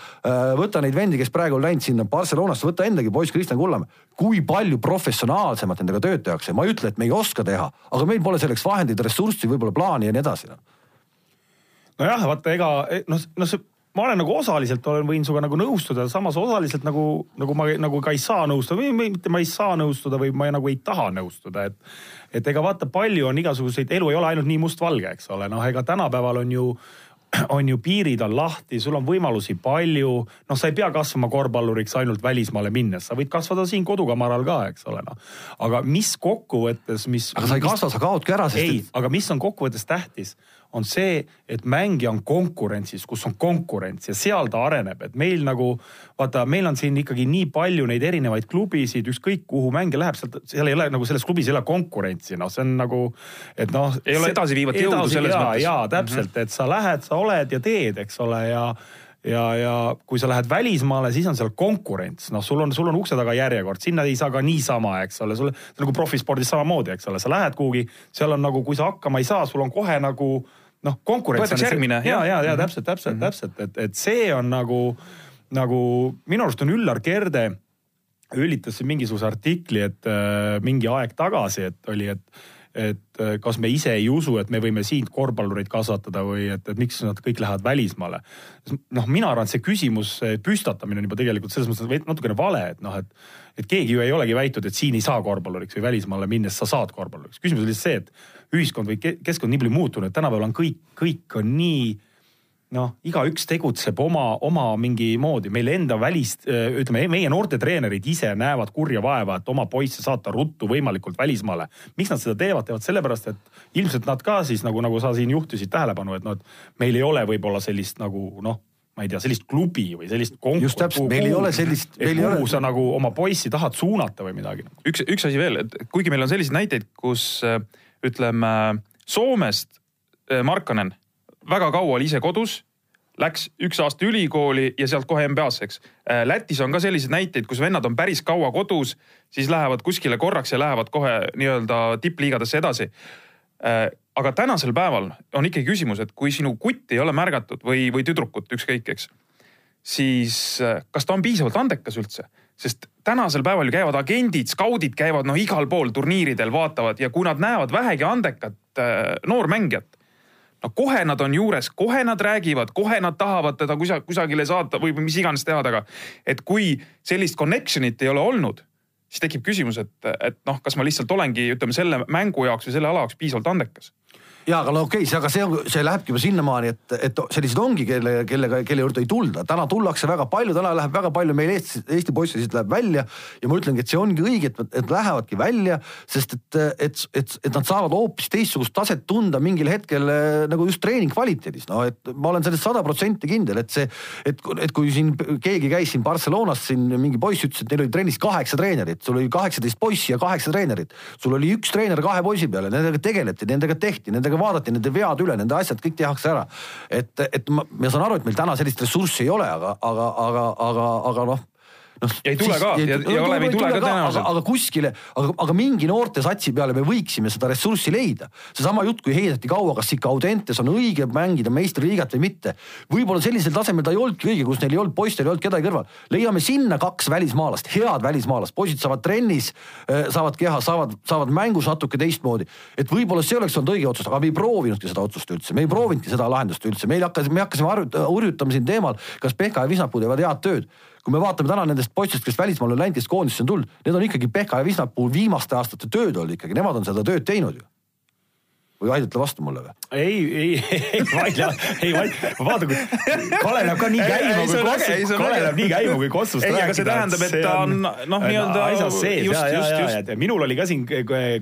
võta neid vendi, kes praegu on läinud sinna Barcelonasse, võta endagi poiss Kristjan Kullamäe. kui palju professionaalsemalt nendega tööd tehakse, ma ei ütle, et me ei oska teha, aga meil pole selleks vahendeid, ressurssi, võib-olla plaani ja nii edasi, noh nojah, vaata ega noh, noh see ma olen nagu osaliselt olen, võin sinuga nagu nõustuda, samas osaliselt nagu, nagu ma nagu ka ei saa nõustuda või mitte ma ei saa nõustuda või ma nagu ei taha nõustuda, et. et ega vaata, palju on igasuguseid, elu ei ole ainult nii mustvalge, eks ole, noh, ega tänapäeval on ju on ju piirid on lahti, sul on võimalusi palju, noh, sa ei pea kasvama korvpalluriks ainult välismaale minnes, sa võid kasvada siin kodukamaral ka, eks ole, noh. aga mis kokkuvõttes, mis. aga sa ei kasva, sa kaodki ära, sest ei et, aga mis on kokkuvõttes tähtis, on see, et mängija on konkurentsis, kus on konkurents ja seal ta areneb, et meil nagu vaata, meil on siin ikkagi nii palju neid erinevaid klubisid, ükskõik kuhu mängija läheb, sealt, seal ei ole nagu selles klubis ei ole konkurentsi, noh, see on nagu, et noh. Edasiviivat jõudu selles ja, mõttes. jaa, täpselt, et sa lähed, sa oled ja teed, eks ole, ja ja, ja kui sa lähed välismaale, siis on seal konkurents, noh, sul on, sul on ukse taga järjekord, sinna ei saa ka niisama, eks ole, sul nagu profispordis samamoodi, eks ole, sa lähed kuhugi, seal on nagu, kui sa hakkama ei saa, sul on kohe nagu noh, konkurents. Võetakse järgmine, ja, ja, ja Mhm. täpselt, täpselt, täpselt, et, et see on nagu, nagu minu arust on Üllar Kerde ülitas siin mingisuguse artikli, et äh, mingi aeg tagasi, et oli, et et äh, kas me ise ei usu, et me võime siin korvpallureid kasvatada või et, et miks nad kõik lähevad välismaale. noh, mina arvan, et see küsimuse püstatamine on juba tegelikult selles mõttes natukene vale, et noh, et et keegi ju ei olegi väitnud, et siin ei saa korvpalluriks või välismaale minnes sa saad korvpalluriks. küsimus oli lihtsalt see, et ühiskond või ke- keskkond nii palju muutunud, tänapäeval on kõik, kõik on nii noh, igaüks tegutseb oma, oma mingi moodi, meil enda välist, ütleme, meie noortetreenerid ise näevad kurja vaeva, et oma poisse saata ruttu võimalikult välismaale. miks nad seda teevad, teevad sellepärast, et ilmselt nad ka siis nagu, nagu sa siin juhtisid tähelepanu, et noh, et meil ei ole võib-olla sellist nagu noh, ma ei tea, sellist klubi või sellist konkur- Just täpselt, meil ei ole sellist- et meil ei kuhu ole- sa nagu oma poissi tahad suunata või midagi. üks, üks asi veel, et kuigi meil on selliseid näiteid, kus ütleme Soomest äh, Markkanen väga kaua oli ise kodus läks üks aasta ülikooli ja sealt kohe NBA-sse, eks. Äh, Lätis on ka selliseid näiteid, kus vennad on päris kaua kodus, siis lähevad kuskile korraks ja lähevad kohe nii-öelda tippliigadesse edasi. Äh, aga tänasel päeval on ikkagi küsimus, et kui sinu kutt ei ole märgatud või, või tüdrukut, ükskõik, eks. siis äh, kas ta on piisavalt andekas üldse? sest tänasel päeval ju käivad agendid, skaudid käivad noh igal pool turniiridel, vaatavad ja kui nad näevad vähegi andekat noormängijat no kohe nad on juures, kohe nad räägivad, kohe nad tahavad teda kusa, kusagile saata või mis iganes teha temaga. et kui sellist connection'it ei ole olnud, siis tekib küsimus, et, et noh, kas ma lihtsalt olengi, ütleme selle mängu jaoks või selle ala jaoks piisavalt andekas ja aga no okei okay,, aga see on, see lähebki juba sinnamaani, et, et sellised ongi, kelle, kellega, kelle juurde ei tulda. täna tullakse väga palju, täna läheb väga palju meil Eesti, Eesti poissidest läheb välja ja ma ütlengi, et see ongi õige, et, et lähevadki välja, sest et, et, et, et nad saavad hoopis teistsugust taset tunda mingil hetkel nagu just treening kvaliteedis. no et ma olen sellest sada protsenti kindel, et see, et, et kui siin keegi käis siin Barcelonas siin mingi poiss ütles, et neil oli trennis kaheksa treenerit, sul oli kaheksateist poissi ja kaheksa treenerit. sul oli üks treener kahe poisi peale, nendega tegeleti, nendega tehti, nendega nendega vaadati nende vead üle, nende asjad kõik tehakse ära. et, et ma, ma saan aru, et meil täna sellist ressurssi ei ole, aga, aga, aga, aga, aga noh noh. ei tule siis, ka ja, ja, ja Kalev ei tule ka tõenäoliselt. aga kuskile, aga, aga mingi noortesatsi peale me võiksime seda ressurssi leida. seesama jutt, kui heideti kaua, kas ikka Audentes on õige mängida meistriliigat või mitte. võib-olla sellisel tasemel ta ei olnudki õige, kus neil ei olnud poistel ei olnud kedagi kõrval. leiame sinna kaks välismaalast, head välismaalast, poisid saavad trennis, äh, saavad keha, saavad, saavad mängus natuke teistmoodi. et võib-olla see oleks olnud õige otsus, aga me ei proovinudki seda otsust üldse, me ei proovinudki seda lahendust üldse, meil hakkas, me hakkasime harjutama siin teemal, kas Pehka ja Visnapuu teevad head tööd kui me vaatame täna nendest poistest, kes välismaale on läinud, kes koondisse on tulnud, need on ikkagi Pehka ja Visna puhul viimaste aastate tööd olnud ikkagi, nemad on seda tööd teinud ju või vaidlete vastu mulle või? ei, ei, ei vaidle, ei vaidle, vaata kui Kalev läheb ka nii käima kui Kossus, Kalev läheb nii käima kui Kossust rääkida. ei, aga see tähendab, et ta on noh, nii-öelda asjas sees just, ja, just, ja, just. minul oli ka siin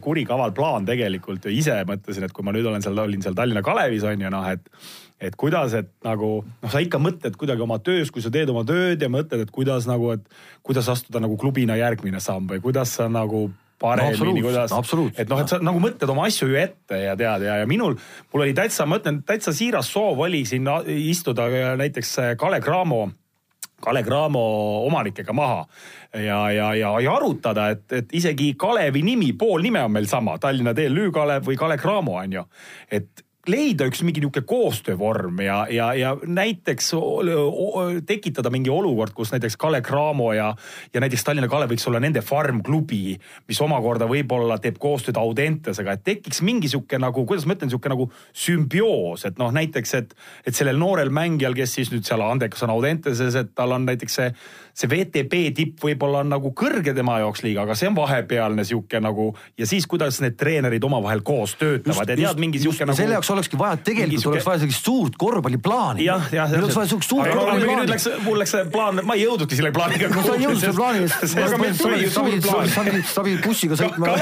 kurikaval plaan tegelikult ja ise mõtlesin, et kui ma nüüd olen seal, olin seal Tallinna Kalevis on ju noh, et et kuidas, et nagu noh, sa ikka mõtled kuidagi oma töös, kui sa teed oma tööd ja mõtled, et kuidas nagu, et kuidas astuda nagu klubina järgmine samm või kuidas sa nagu paremini no,, kuidas, et noh, et sa nagu mõtled oma asju ju ette ja tead ja, ja minul, mul oli täitsa, ma ütlen, täitsa siiras soov oli siin istuda näiteks Kalev Cramo Kalev Cramo omanikega maha ja, ja, ja, ja arutada, et, et isegi Kalevi nimi, pool nime on meil sama, Tallinna TLÜ Kalev või Kalev Cramo on ju. et leida üks mingi niisugune koostöövorm ja, ja, ja näiteks tekitada mingi olukord, kus näiteks Kalev Cramo ja, ja näiteks Tallinna Kalev võiks olla nende farm-klubi, mis omakorda võib-olla teeb koostööd Audentesega, et tekiks mingi sihuke nagu, kuidas ma ütlen, sihuke nagu sümbioos, et noh, näiteks, et, et sellel noorel mängijal, kes siis nüüd seal andekas on Audenteses, et tal on näiteks see see VTB tipp võib-olla on nagu kõrge tema jaoks liiga, aga see on vahepealne sihuke nagu ja siis, kuidas need treenerid omavahel koos töötavad ja tead mingi sihuke nagu. selle jaoks olekski vaja, tegelikult siuke... oleks vaja sellist suurt korvpalliplaani. meil oleks vaja siukest suurt korvpalliplaani. nüüd läks, mul läks see plaan, ma ei jõudnudki selle plaaniga. no sa ei jõudnud selle plaanini. sa pidid, sa pidid bussiga sõitma.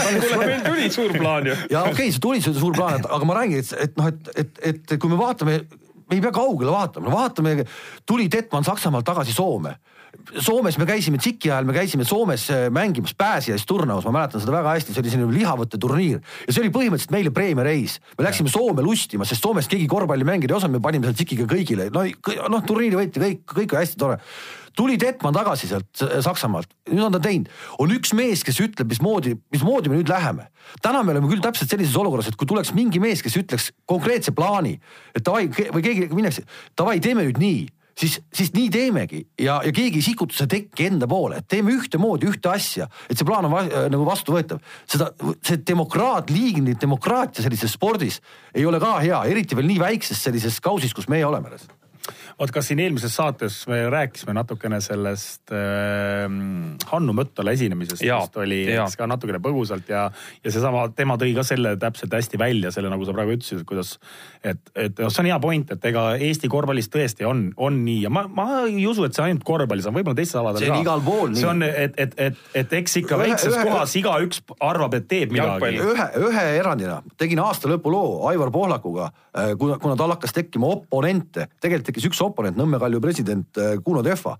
meil tuli <laughs> suur plaan ju. ja okei see tuli see suur plaan, aga ma räägin, et, et noh, et, et, et kui me vaatame me ei pea kaugele vaatama, vaatame, tuli Detman Saksamaalt tagasi Soome Soomes me käisime tsiki ajal, me käisime Soomes äh, mängimas pääsijas turnaus, ma mäletan seda väga hästi, see oli selline lihavõtteturniir. Ja see oli põhimõtteliselt meile preemiareis. me läksime Soome lustima, sest Soomest keegi korvpalli mängida ei osanud, me panime seal tsikiga kõigile, no noh, turniiri võiti kõik, kõik oli hästi tore. Tuli Detman tagasi sealt äh, Saksamaalt, nüüd on ta teinud, on üks mees, kes ütleb, mismoodi, mismoodi me nüüd läheme. täna me oleme küll täpselt sellises olukorras, et kui tuleks mingi mees, kes ütleks konkreetse plaani, et davai või keegi minnakse, davai, teeme nüüd nii siis, siis nii teemegi. Ja, ja keegi ei sikuta seda tekki enda poole, et teeme ühtemoodi ühte asja, et see plaan on va äh, nagu vastuvõetav. seda, see demokraat, liigne demokraatia sellises spordis ei ole ka hea, eriti veel nii väikses sellises kausis, kus meie oleme vot kas siin eelmises saates me rääkisime natukene sellest äh, Hannu Möttala esinemisest, vist oli ka natukene põgusalt ja, ja seesama, tema tõi ka selle täpselt hästi välja, selle nagu sa praegu ütlesid, et kuidas, et, et noh, see on hea point, et ega Eesti korvpallis tõesti on, on nii ja ma, ma ei usu, et see ainult korvpallis on, võib-olla teistes aladel ka. see on igal pool nii. see on, et, et, et, et eks ikka ühe, väikses ühe, kohas igaüks arvab, et teeb midagi. ühe, ühe erandina tegin aasta lõpu loo Aivar Pohlakuga, äh, kuna, kuna tal hakkas tekkima oponente, tegelikult tekkis üks oponent, Nõmme Kalju president äh, Kuno Tehva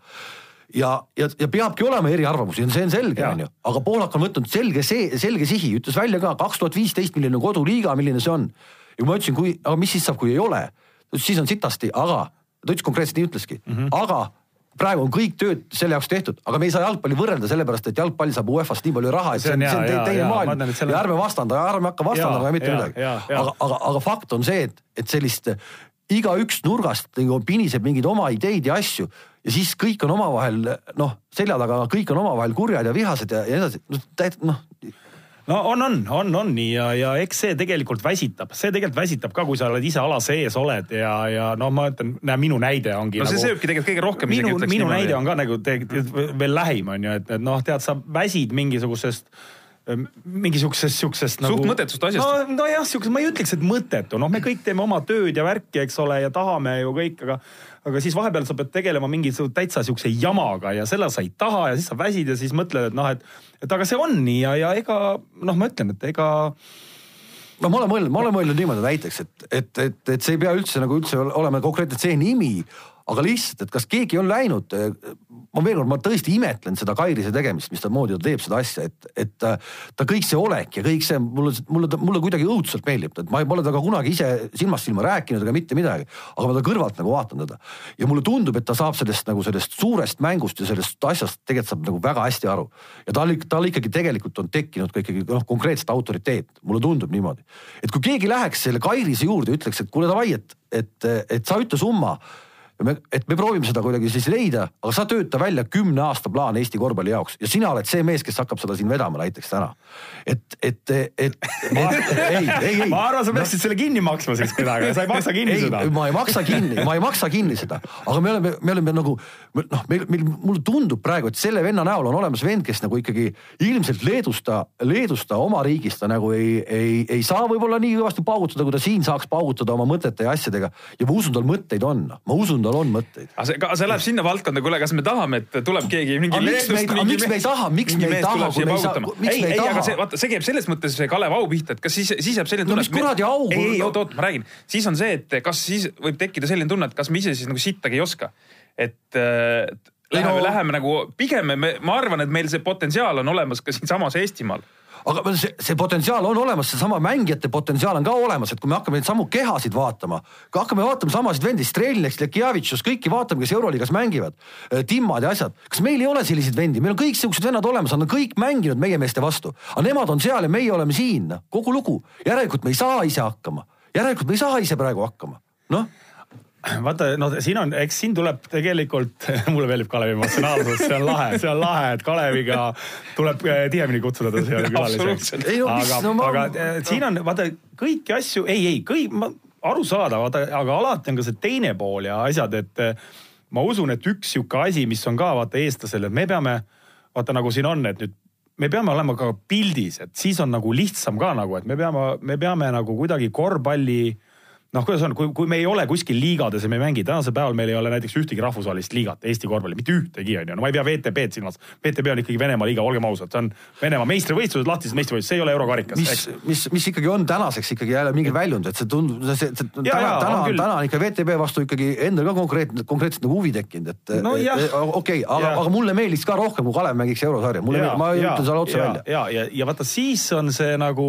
ja, ja, ja peabki olema eriarvamusi, see on selge, onju, aga Poolak on võtnud selge see, selge sihi, ütles välja ka kaks tuhat viisteist, milline koduliiga, milline see on. ja kui ma ütlesin, kui, aga mis siis saab, kui ei ole? siis on sitasti, aga ta ütles konkreetselt nii ütleski mm, -hmm. aga praegu on kõik tööd selle jaoks tehtud, aga me ei saa jalgpalli võrrelda sellepärast, et jalgpall saab UEFA-st nii palju raha, et see on, see on, see on teine maailm ja ärme vastanda, ärme hakka vastandama mitte ja, midagi. ja, ja. aga, aga, aga fakt on see, et, et sellist igaüks nurgast nagu piniseb mingeid oma ideid ja asju ja siis kõik on omavahel noh, selja taga kõik on omavahel kurjad ja vihased ja, ja nii edasi. noh, no on, on, on, on nii ja, ja eks see tegelikult väsitab, see tegelikult väsitab ka, kui sa oled ise ala sees oled ja, ja no ma ütlen, näe minu näide ongi. no see nagu, sööbki tegelikult kõige rohkem. minu, minu niimoodi. näide on ka nagu tegelikult veel lähim on ju, et, et noh, tead, sa väsid mingisugusest mingisugusest siuksest nagu. suht mõttetust asjast. no, nojah, siukest, ma ei ütleks, et mõttetu, noh, me kõik teeme oma tööd ja värki, eks ole, ja tahame ju kõik, aga aga siis vahepeal sa pead tegelema mingi täitsa siukse jamaga ja selle sa ei taha ja siis sa väsid ja siis mõtled, et noh, et, et aga see on nii ja, ja ega noh, ma ütlen, et ega no ma olen mõelnud, ma olen mõelnud niimoodi näiteks, et, et, et, et see ei pea üldse nagu üldse olema konkreetselt see nimi, aga lihtsalt, et kas keegi on läinud, ma veel kord, ma tõesti imetlen seda Kairise tegemist, mis ta teeb seda asja, et, et ta kõik see olek ja kõik see mulle, mulle, mulle kuidagi õudselt meeldib, et ma pole temaga kunagi ise silmast silma rääkinud ega mitte midagi, aga ma ta kõrvalt nagu vaatan teda. ja mulle tundub, et ta saab sellest nagu sellest suurest mängust ja sellest asjast tegelikult saab nagu väga hästi aru. ja tal, tal ikkagi tegelikult on tekkinud ka ikkagi noh, konkreetselt autoriteet, mulle tundub niimoodi. et kui keegi läheks selle Kairise juurde ja ütleks, et kuule davai, et, et, et sa ütle summa me, et me proovime seda kuidagi siis leida, aga sa tööta välja kümne aasta plaan Eesti korvpalli jaoks ja sina oled see mees, kes hakkab seda siin vedama näiteks täna. et, et, et, et, ei, ei, ei. <laughs> ma arvan, sa peaksid no, selle kinni maksma siis kuidagi, sa ei maksa kinni ei, seda. ma ei maksa kinni, ma ei maksa kinni seda, aga me oleme, me oleme nagu noh, meil, meil, mulle tundub praegu, et selle venna näol on olemas vend, kes nagu ikkagi ilmselt Leedus ta, Leedus ta oma riigis ta nagu ei, ei, ei saa võib-olla nii kõvasti paugutada, kui ta siin saaks paugutada oma mõtete ja asjadega. ja ma usun, tal mõtteid on, ma usun, tal on mõtteid. aga see, see läheb sinna valdkonda, kuule, kas me tahame, et tuleb keegi mingi ei, aga miks me ei taha, miks me ei taha, kui me ei saa, miks ei, me ei taha? aga see, vaata, see käib selles mõttes Kalev Au pihta, et kas siis, siis jääb selline No tunne. mis kuradi au? ei, ei, oot, oot, ma räägin. siis on see, et kas siis võib tekkida selline tunne, et kas me ise siis nagu sittagi ei oska. et äh, läheme no- no..., läheme nagu pigem me, ma arvan, et meil see potentsiaal on olemas ka siinsamas Eestimaal aga see, see potentsiaal on olemas, seesama mängijate potentsiaal on ka olemas, et kui me hakkame neid samu kehasid vaatama, kui hakkame vaatama samasid vendi, Strelneks, Lekjavitšus, kõiki vaatame, kes Euroliigas mängivad, Timmad ja asjad. kas meil ei ole selliseid vendi, meil on kõik siuksed vennad olemas, nad on kõik mänginud meie meeste vastu, aga nemad on seal ja meie oleme siin, noh, kogu lugu. järelikult me ei saa ise hakkama, järelikult me ei saa ise praegu hakkama, noh vaata, no siin on, eks siin tuleb tegelikult, <laughs> mulle meeldib Kalevi emotsionaalsus, see on lahe, see on lahe, et Kaleviga tuleb eh, tihemini kutsuda ta siia külaliseks. No aga no ma- aga eh, siin on, vaata kõiki asju, ei, ei, kõik, aru saada, vaata, aga alati on ka see teine pool ja asjad, et eh, ma usun, et üks sihuke asi, mis on ka vaata eestlasel, et me peame, vaata nagu siin on, et nüüd me peame olema ka pildis, et siis on nagu lihtsam ka nagu, et me peame, me peame nagu kuidagi korvpalli noh, kuidas on, kui, kui me ei ole kuskil liigades ja me ei mängi, tänasel päeval meil ei ole näiteks ühtegi rahvusvahelist liigat Eesti korvpalli, mitte ühtegi on ju, no ma ei pea VTB-d silmas. VTB on ikkagi Venemaa liiga, olgem ausad, see on Venemaa meistrivõistlused, lahtised meistrivõistlused, see ei ole eurokarikas, mis mis, mis ikkagi on tänaseks ikkagi jälle mingi väljund, et see tundub, see, see Jaa, täna, täna on täna on ikka VTB vastu ikkagi endal ka konkreetne, konkreetselt nagu huvi tekkinud, et No okei okay,, aga aga mulle meeldiks ka rohkem, kui Kalev mängiks eurosarja, mulle, ma ütlen selle otse ja, välja. ja, ja, ja vaata siis on see nagu,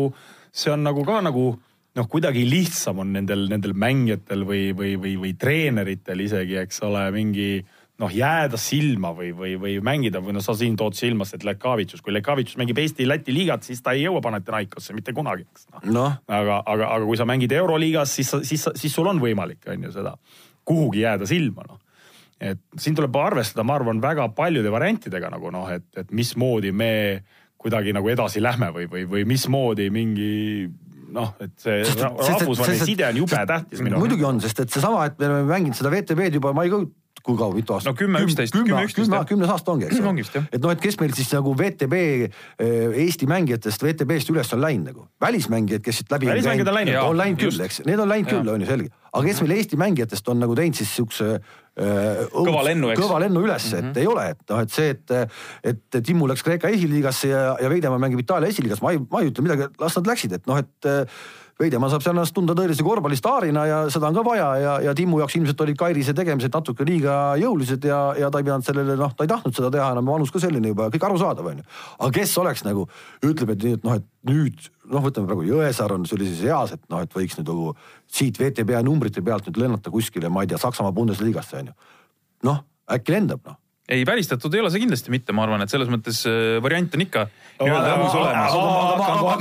see on nagu ka nagu noh, kuidagi lihtsam on nendel, nendel mängijatel või, või, või, või treeneritel isegi, eks ole, mingi noh, jääda silma või, või, või mängida või noh, sa siin tood silmas, et Lekavitšus, kui Lekavitšus mängib Eesti-Läti liigat, siis ta ei jõua Panathinaikosse mitte kunagi, eks noh noh, aga, aga, aga kui sa mängid Euroliigas, siis, siis, siis sul on võimalik, on ju seda kuhugi jääda silma, noh. et siin tuleb arvestada, ma arvan, väga paljude variantidega nagu noh, et, et mismoodi me kuidagi nagu edasi lähme või, või, või mismoodi mingi noh, et see Sest- ra- sest- rahvusvaheline sest- side on jube tähtis minu muidugi on, sest et seesama, et me oleme mänginud seda VTV-d juba, ma ei kujuta, kui kaua, mitu aastat? No kümme, üksteist, kümme, üksteist, kümnes aasta ongi, eks jah. et noh, et kes meil siis nagu VTB eh, Eesti mängijatest VTB-st üles on läinud nagu, välismängijad, kes siit läbi Välismängijad on läinud. On läinud küll, eks, need on läinud küll, on ju selge, aga kes meil Eesti mängijatest on nagu teinud siis siukse Kõva lennu, eks. kõva lennu üles, et mm -hmm. ei ole, et noh, et see, et, et Timmu läks Kreeka esiliigasse ja, ja Veidemaa mängib Itaalia esiliigas, ma ei, ma ei ütle midagi, las nad läksid, et noh, et Veidemaa saab seal ennast tunda tõelise korvpallistaarina ja seda on ka vaja ja, ja Timmu jaoks ilmselt olid Kairise tegemised natuke liiga jõulised ja, ja ta ei pidanud sellele, noh, ta ei tahtnud seda teha enam, vanus ka selline juba, kõik arusaadav on ju. aga kes oleks nagu, ütleb, et nii, et noh, et nüüd noh, võtame praegu Jõesaar on sellises eas, et noh, et võiks nüüd nagu siit VTB numbrite pealt nüüd lennata kuskile, ma ei tea, Saksamaa Bundesligasse on ju. noh, äkki lendab noh ei, välistatud ei ole see kindlasti mitte, ma arvan, et selles mõttes äh, variant on ikka nii-öelda õhus olemas.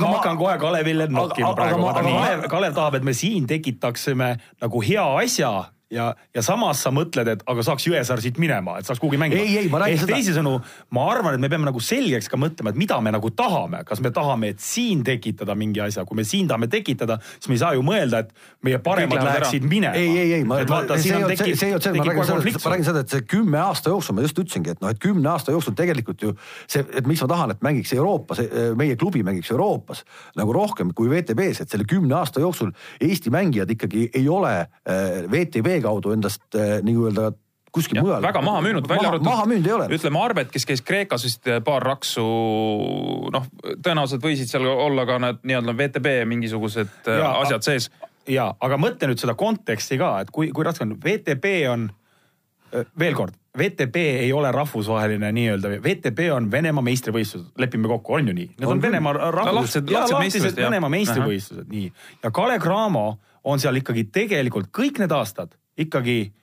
ma hakkan kohe Kalevile nokkima praegu, Kalev tahab, et me siin tekitaksime nagu hea asja ja, ja samas sa mõtled, et aga saaks Jõesaar siit minema, et saaks kuhugi mängima. ei, ei, ma räägin seda. teisisõnu, ma arvan, et me peame nagu selgeks ka mõtlema, et mida me nagu tahame, kas me tahame, et siin tekitada mingi asja, kui me siin tahame tekitada, siis me ei saa ju mõelda, et meie paremad läheksid minema. ei, ei, ei, ma, ma, see ei olnud see, see ei olnud see, ma räägin sellest, ma räägin seda, et see kümne aasta jooksul, ma just ütlesingi, et noh, et kümne aasta jooksul tegelikult ju see, et miks ma tahan, et mängiks Euroopas, meie klubi mängiks Euroopas nagu rohkem kui VTB-s, et selle kümne aasta jooksul Eesti mängijad ikkagi ei ole äh, VTB kaudu endast äh, nii-öelda kuskil mujal. väga maha müünud, välja arvatud. maha müünud ei ole. ütleme Arbet, kes käis Kreekas vist äh, paar raksu, noh, tõenäoliselt võisid seal olla ka need nii-öelda VTB mingisugused äh, ja, asjad sees. ja, aga mõtle nüüd seda konteksti ka, et kui, kui raske on, VTB on, veel kord, VTB ei ole rahvusvaheline nii-öelda, VTB on Venemaa meistrivõistlused, lepime kokku, on ju nii? Need on, on Venemaa rahvus, lahtised Venemaa meistrivõistlused, nii. ja Kalev Cramo on seal ikkagi tegelikult kõik need aastad ikkagi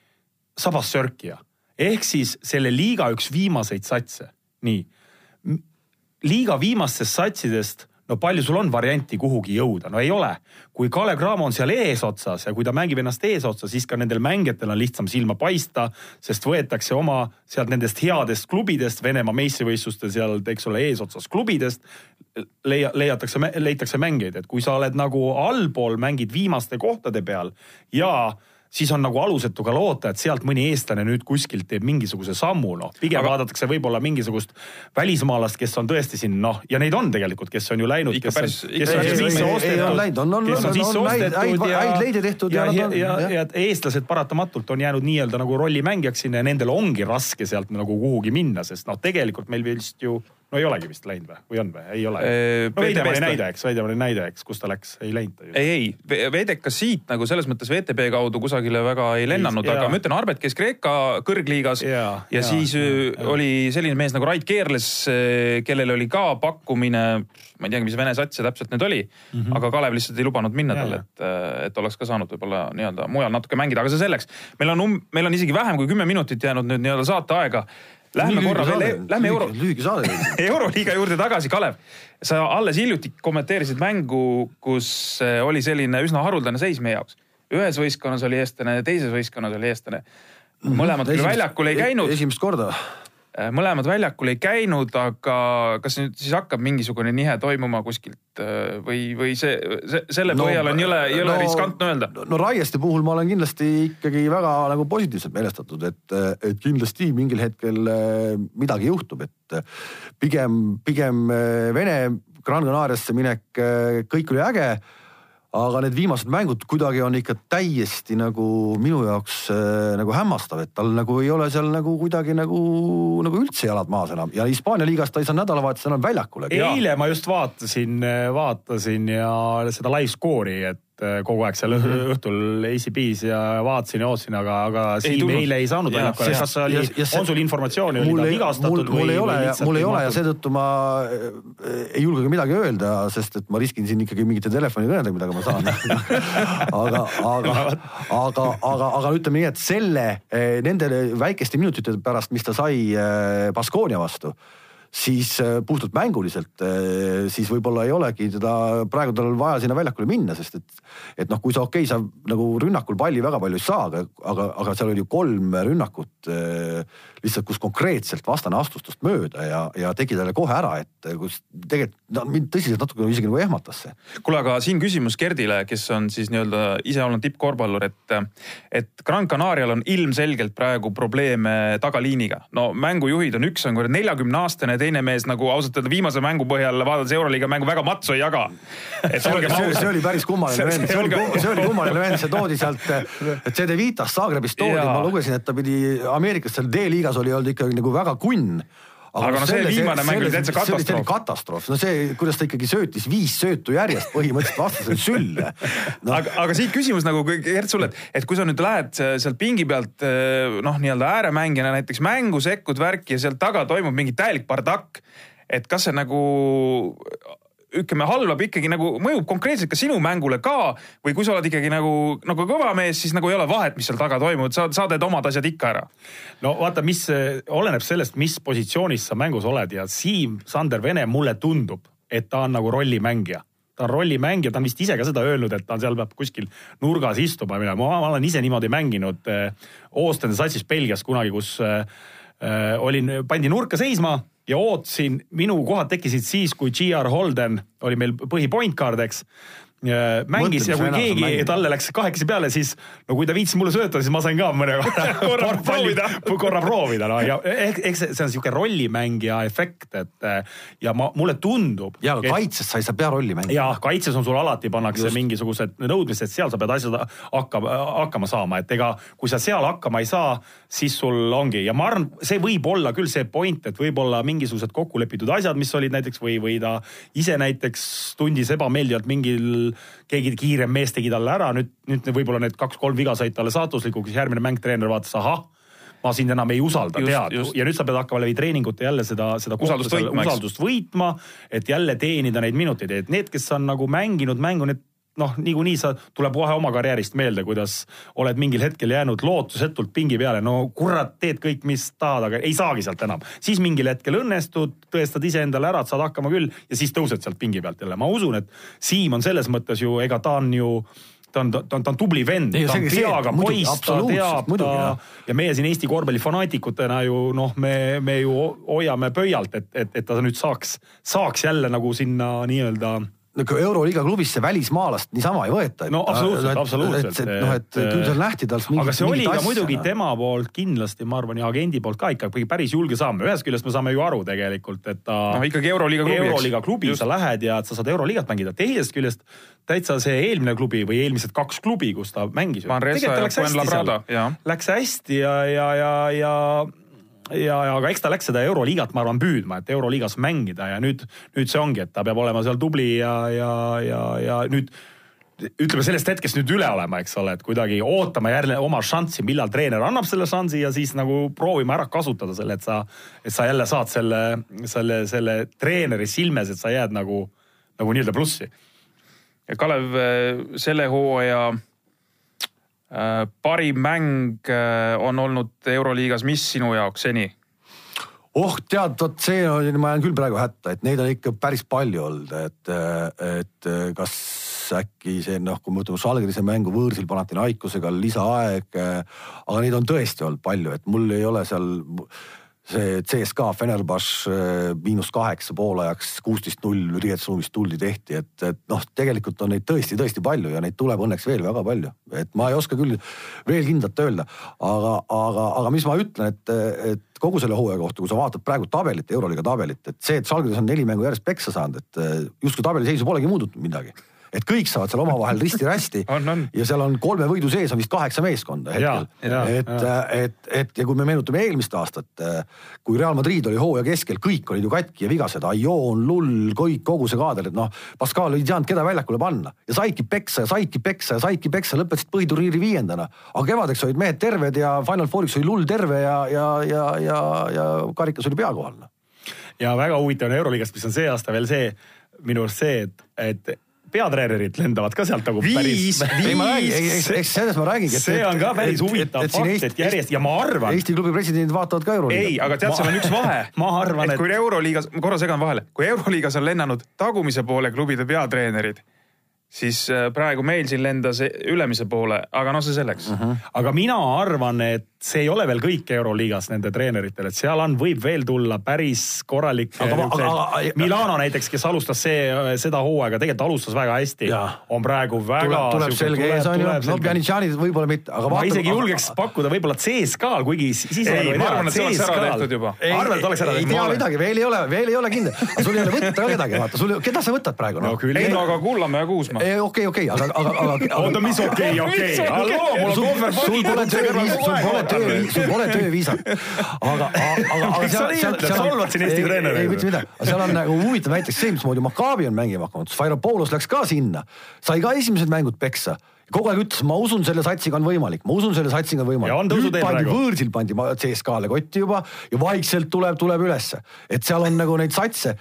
sabas sörkija. ehk siis selle liiga üks viimaseid satse, nii. liiga viimastest satsidest, no palju sul on varianti kuhugi jõuda, no ei ole. kui Kalev Cramo on seal eesotsas ja kui ta mängib ennast eesotsas, siis ka nendel mängijatel on lihtsam silma paista, sest võetakse oma sealt nendest headest klubidest, Venemaa meistrivõistlustel seal, eks ole, eesotsas klubidest, leia, leiatakse, leitakse mängijaid, et kui sa oled nagu allpool, mängid viimaste kohtade peal ja siis on nagu alusetu ka loota, et sealt mõni eestlane nüüd kuskilt teeb mingisuguse sammu, noh. pigem Aga... vaadatakse võib-olla mingisugust välismaalast, kes on tõesti siin noh, ja neid on tegelikult, kes on ju läinud, kes on, kes on sisse ostetud, kes on sisse ostetud ja, häid tehtud ja, ja, ja, ja, ja eestlased paratamatult on jäänud nii-öelda nagu rollimängijaks sinna ja nendel ongi raske sealt nagu kuhugi minna, sest noh, tegelikult meil vist ju no ei olegi vist läinud või, või on või, ei ole? no Veidemaa oli näide, eks, Veidemaa oli näide, eks, kus ta läks, ei läinud ta ju. ei, ei, Vedekas siit nagu selles mõttes VTB kaudu kusagile väga ei lennanud, aga ma ütlen, Arbet käis Kreeka kõrgliigas ja, ja, ja siis ja, ja. oli selline mees nagu Rait Keerles, kellel oli ka pakkumine, ma ei teagi, mis Vene sats see täpselt nüüd oli mm, -hmm. aga Kalev lihtsalt ei lubanud minna talle, et, et oleks ka saanud võib-olla nii-öelda mujal natuke mängida, aga see selleks. meil on um,, meil on isegi vähem kui kümme minutit jäänud nüüd nii-öelda saateaega Lähme korra veel, lähme euro, lühike saade <laughs> euroliiga juurde tagasi, Kalev. sa alles hiljuti kommenteerisid mängu, kus eh, oli selline üsna haruldane seis meie jaoks. ühes võistkonnas oli eestlane, teises võistkonnas oli eestlane. Mhm. mõlemad küll väljakul ei käinud. esimest korda Äh, mõlemad väljakul ei käinud, aga kas nüüd siis hakkab mingisugune nihe toimuma kuskilt äh, või, või see, see, selle no, põhjal on jõle, jõle no, riskantne öelda? no Raieste puhul ma olen kindlasti ikkagi väga nagu positiivselt meelestatud, et, et kindlasti mingil hetkel äh, midagi juhtub, et pigem, pigem Vene Gran Canariasse minek, kõik oli äge aga need viimased mängud kuidagi on ikka täiesti nagu minu jaoks äh, nagu hämmastav, et tal nagu ei ole seal nagu kuidagi nagu, nagu üldse jalad maas enam ja Hispaania liigast ta ei saanud nädalavahetusel enam väljakule. eile ma just vaatasin, vaatasin ja seda live skoori, et Äh, kogu aeg seal -hmm. õhtul ACB-s ja vaatasin ja ootasin, aga, aga Siim eile ei saanud väljakule. kas oli, on sul informatsiooni, oli ta vigastatud mul, mul või? ei ole mul ei ole ja seetõttu ma äh, ei julge ka midagi öelda, sest et ma riskin siin ikkagi mingite telefonikõnedega, millega ma saan <laughs> aga, aga, aga, aga, aga ütleme nii, et selle, äh, nende väikeste minutite pärast, mis ta sai Baskonia vastu siis äh, puhtalt mänguliselt, äh, siis võib-olla ei olegi teda praegu tal vaja sinna väljakule minna, sest et, et noh, kui sa okei okay,, sa nagu rünnakul palli väga palju ei saa, aga, aga, aga seal oli ju kolm rünnakut äh, lihtsalt, kus konkreetselt vastane astus tast mööda ja, ja tegi talle kohe ära, et kus tegelikult no, mind tõsiselt natuke isegi nagu ehmatas see. kuule, aga siin küsimus Gerdile, kes on siis nii-öelda ise olnud tippkorvpallur, et, et Gran Canarial on ilmselgelt praegu probleeme tagaliiniga. no mängujuhid on, üks on neljakümne aastane teine mees nagu ausalt öelda viimase mängu põhjal vaadates Euroliiga mängu väga matsu ei jaga. see, see oli päris kummaline vend, see oli, see oli kummaline vend, see toodi sealt CD Vitas Zagrebist toodi, ma lugesin, et ta pidi Ameerikas seal D-liigas oli olnud ikkagi nagu väga kunn Aga no see viimane mäng oli täitsa see oli katastroof. katastroof, no see, kuidas ta ikkagi söötis viis söötu järjest põhimõtteliselt vastasele sülle no,. aga, aga siit küsimus nagu Gert sulle, et, et kui sa nüüd lähed äh, sealt pingi pealt äh, noh, nii-öelda ääremängijana näiteks mängu sekkud värki ja sealt taga toimub mingi täielik bardakk, et kas see nagu ütleme, halvab ikkagi nagu mõjub konkreetselt ka sinu mängule ka või kui sa oled ikkagi nagu, nagu kõva mees, siis nagu ei ole vahet, mis seal taga toimub, sa, sa teed omad asjad ikka ära. no vaata, mis eh, oleneb sellest, mis positsioonis sa mängus oled ja Siim-Sander Vene mulle tundub, et ta on nagu rollimängija ta on rollimängija, ta on vist ise ka seda öelnud, et ta seal peab kuskil nurgas istuma ja minema, ma olen ise niimoodi mänginud Oostende satsis Belgias kunagi, kus äh, olin, pandi nurka seisma ja ootasin, minu kohad tekkisid siis, kui GR Holden oli meil põhi point guard, eks. Mängis Mõtle, ja kui keegi talle läks kahekesi peale, siis no kui ta viitsis mulle sööta, siis ma sain ka mõne korra <laughs> <laughs> Korra proovida. korra proovida, no ja ehk, eks see, on sihuke rollimängija efekt, et ja ma, mulle tundub. ja kaitses sa ei saa pearolli mängida. ja kaitses on sul alati pannakse Just. Mingisugused nõudmised, seal sa pead asjad hakkama, hakkama saama, et ega kui sa seal hakkama ei saa, siis sul ongi ja ma arvan, see võib olla küll see point, et võib-olla mingisugused kokkulepitud asjad, mis olid näiteks või, või ta ise näiteks tundis ebameeldivalt mingil, keegi kiirem mees tegi talle ära, nüüd, nüüd võib-olla need kaks-kolm viga said talle saatuslikuks, järgmine mäng treener vaatas, ahah ma sind enam ei usalda, tead. ja nüüd sa pead hakkama läbi treeningute jälle seda, seda Usaldust võitma, usaldust võitma, et jälle teenida neid minuteid, et need, kes on nagu mänginud mängu, need noh, niikuinii sa, tuleb kohe oma karjäärist meelde, kuidas oled mingil hetkel jäänud lootusetult pingi peale, no kurat, teed kõik, mis tahad, aga ei saagi sealt enam. siis mingil hetkel õnnestud, tõestad iseendale ära, et saad hakkama küll ja siis tõused sealt pingi pealt jälle. ma usun, et Siim on selles mõttes ju, ega ta on ju ta on, ta on, ta on tubli vend, ta on peaga poiss, ta teab, ta ja meie siin Eesti korvpallifanaatikutena ju noh, me, me ju hoiame pöialt, et, et, et ta nüüd saaks, saaks jälle nagu sinna nii-öelda no kui Euroliiga klubisse välismaalast niisama ei võeta. no absoluutselt, absoluutselt. et noh, et küll seal nähti talt mingit aga see oli ka muidugi noh. tema poolt kindlasti, ma arvan, ja agendi poolt ka ikkagi päris julge samm. ühest küljest me saame ju aru tegelikult, et ta noh, ikkagi Euroliiga klubi. Euroliiga klubi sa lähed ja et sa saad Euroliigat mängida, teisest küljest täitsa see eelmine klubi või eelmised kaks klubi, kus ta mängis. Ja Fuenlabrada, jaa. Läks hästi ja, ja, ja, ja ja, ja aga eks ta läks seda Euroliigat, ma arvan, püüdma, et Euroliigas mängida ja nüüd, nüüd see ongi, et ta peab olema seal tubli ja, ja, ja, ja nüüd ütleme sellest hetkest nüüd üle olema, eks ole, et kuidagi ootama jälle oma šanssi, millal treener annab selle šansi ja siis nagu proovima ära kasutada selle, et sa, et sa jälle saad selle, selle, selle treeneri silmes, et sa jääd nagu, nagu nii-öelda plussi. Kalev, selle hooaja parim mäng äh, on olnud Euroliigas, mis sinu jaoks seni? oh tead, vot see ma jään küll praegu hätta, et neid on ikka päris palju olnud, et, et kas äkki see noh, kui me võtame Žalgirise mängu võõrsil Panathinaikosega lisaaeg, aga neid on tõesti olnud palju, et mul ei ole seal see CSKA Fenerbahce eh, miinus kaheksa poolajaks kuusteist null riietusruumist tuldi tehti, et, et noh, tegelikult on neid tõesti, tõesti palju ja neid tuleb õnneks veel väga palju, et ma ei oska küll veel kindlalt öelda, aga, aga, aga mis ma ütlen, et, et kogu selle hooaja kohta, kui sa vaatad praegu tabelit, Euroliiga tabelit, et see, et Žalgiris on neli mängu järjest peksa saanud, et eh, justkui tabeliseisu polegi muutunud midagi et kõik saavad seal omavahel risti-rästi. <laughs> Ja seal on kolme võidu sees on vist kaheksa meeskonda hetkel. Jaa, jaa, et, et, et ja kui me meenutame eelmist aastat, kui Real Madrid oli hooaja keskel, kõik olid ju katki ja vigased, Ajoon, Lull, kõik, kogu see kaader, et noh, Pascal ei teadnud, keda väljakule panna. Ja saidki peksa ja saidki peksa ja saidki peksa, lõpetasid põhiturniiri viiendana. aga kevadeks olid mehed terved ja Final Fouriks oli Lull terve ja, ja, ja, ja, ja karikas oli pea kohal. ja väga huvitav on Euroliigast, mis on see aasta veel see, minu arust see, et, et peatreenerid lendavad ka sealt nagu päris. ei ma räägin, eks, sellest ma räägingi. see on ka päris huvitav fakt, et järjest ja ma arvan, Eesti klubi presidendid vaatavad ka Euroliigat. ei, aga tead, seal on üks vahe. <laughs> ma arvan, et et- kui Euroliigas, ma korra segan vahele, kui Euroliigas on lennanud tagumise poole klubide peatreenerid, siis äh, praegu meil siin lendas ülemise poole, aga noh, see selleks uh. -huh. aga mina arvan, et see ei ole veel kõik Euroliigas nende treeneritel, et seal on, võib veel tulla päris ma- aga- Milano näiteks, kes alustas see, seda hooaega, tegelikult alustas väga hästi on praegu väga tuleb, tuleb selge ees on ju, no. Pjanitšanid võib-olla mitte, aga ma vaata- isegi julgeks pakkuda võib-olla CSKA-l, kuigi siis Ei, ma arvan, et see oleks ära tehtud juba. ei, arvan, et oleks ära ei tehtud tea. midagi, veel ei ole, veel ei ole kindel, sul ei ole võtta ka kedagi, vaata, sul, keda sa võtad praegu no noh? küll. ei no aga Kullamäe ja Kuusma. okei, okei, aga, aga, aga. oota, mis okei, okei, halloo, mul on kohver sul pole tööviisat, sul pole töö sul pole tööviisat. aga, aga, aga sa nii ütled? Solvad siin Eesti treenereid? ei, mitte midagi, aga seal on nagu huvitav näiteks see, mismoodi Maccabi on mängima hakanud, Sfairopoulos läks ka sinna, sai ka esimesed mängud peksa kogu aeg ütles, ma usun selle satsiga on võimalik, ma usun selle satsiga on võimalik. Ja on nüüd pandi võõrsil pandi ma- CSKA-le kotti juba ja vaikselt tuleb, tuleb ülesse. et seal on nagu neid satse,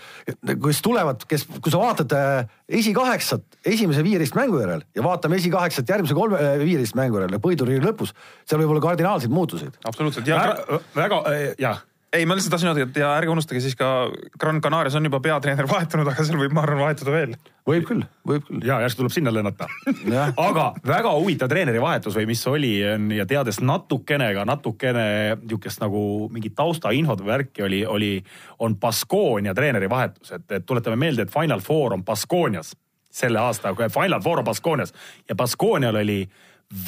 kes tulevad, kes, kui sa vaatad äh, esikaheksat esimese viieteist mängu järel ja vaatame esikaheksat järgmise kolme äh, viieteist mängu järel põhiturniiri lõpus, seal võib olla kardinaalseid muutuseid. absoluutselt ja väga, väga, jah ei, ma lihtsalt tahtsin öelda, et ja ärge unustage siis ka Gran Canarias on juba peatreener <laughs> vahetunud, aga seal võib, ma arvan, vahetuda veel. võib küll, võib küll. ja järsku tuleb sinna lennata <laughs> aga väga huvitav treenerivahetus või mis oli on ja teades natukene ka natukene niisugust nagu mingit taustainfot või värki oli, oli, on Baskonia treenerivahetus, et, et tuletame meelde, et Final Four on Baskonias selle aasta, Final Four on Baskonias ja Baskonial oli